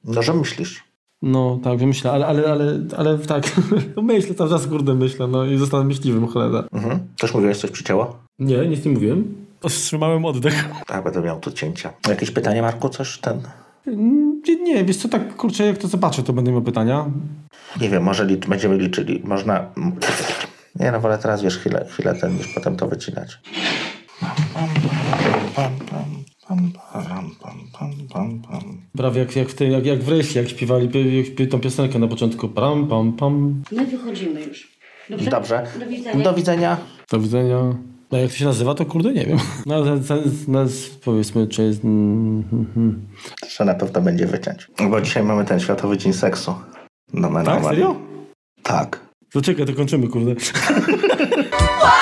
No, że myślisz. No tak, wymyślę, ale, ale, ale, ale tak. No myślę, cały czas kurde myślę, no i zostanę myśliwym, cholera. Mhm. Też mówiłeś coś przycięło? Nie, nic nie mówiłem. Wstrzymałem oddech. Tak, będę miał tu cięcia. Jakieś pytanie, Marku? Coś ten... Nie, nie, wiesz co, tak kurczę, jak to zobaczę, to będę miał pytania. Nie wiem, może licz, będziemy liczyli. Można... Nie no, wolę teraz, wiesz, chwilę, chwilę ten, niż potem to wycinać. Prawie jak, jak, w tej, jak, jak w rejsie, jak śpiewali pi- pi- tą piosenkę na początku. Pam, pam, pam. My wychodzimy już. Dobrze? Dobrze. Do widzenia. Do widzenia. Do widzenia. No jak to się nazywa, to kurde nie wiem. No ale nas powiedzmy, czy jest... mm, mm, mm. Że na pewno będzie wyciąć. Bo dzisiaj mamy ten Światowy Dzień Seksu. No, men, Tak, no, men. serio? Tak. To czekaj, to kończymy, kurde. A!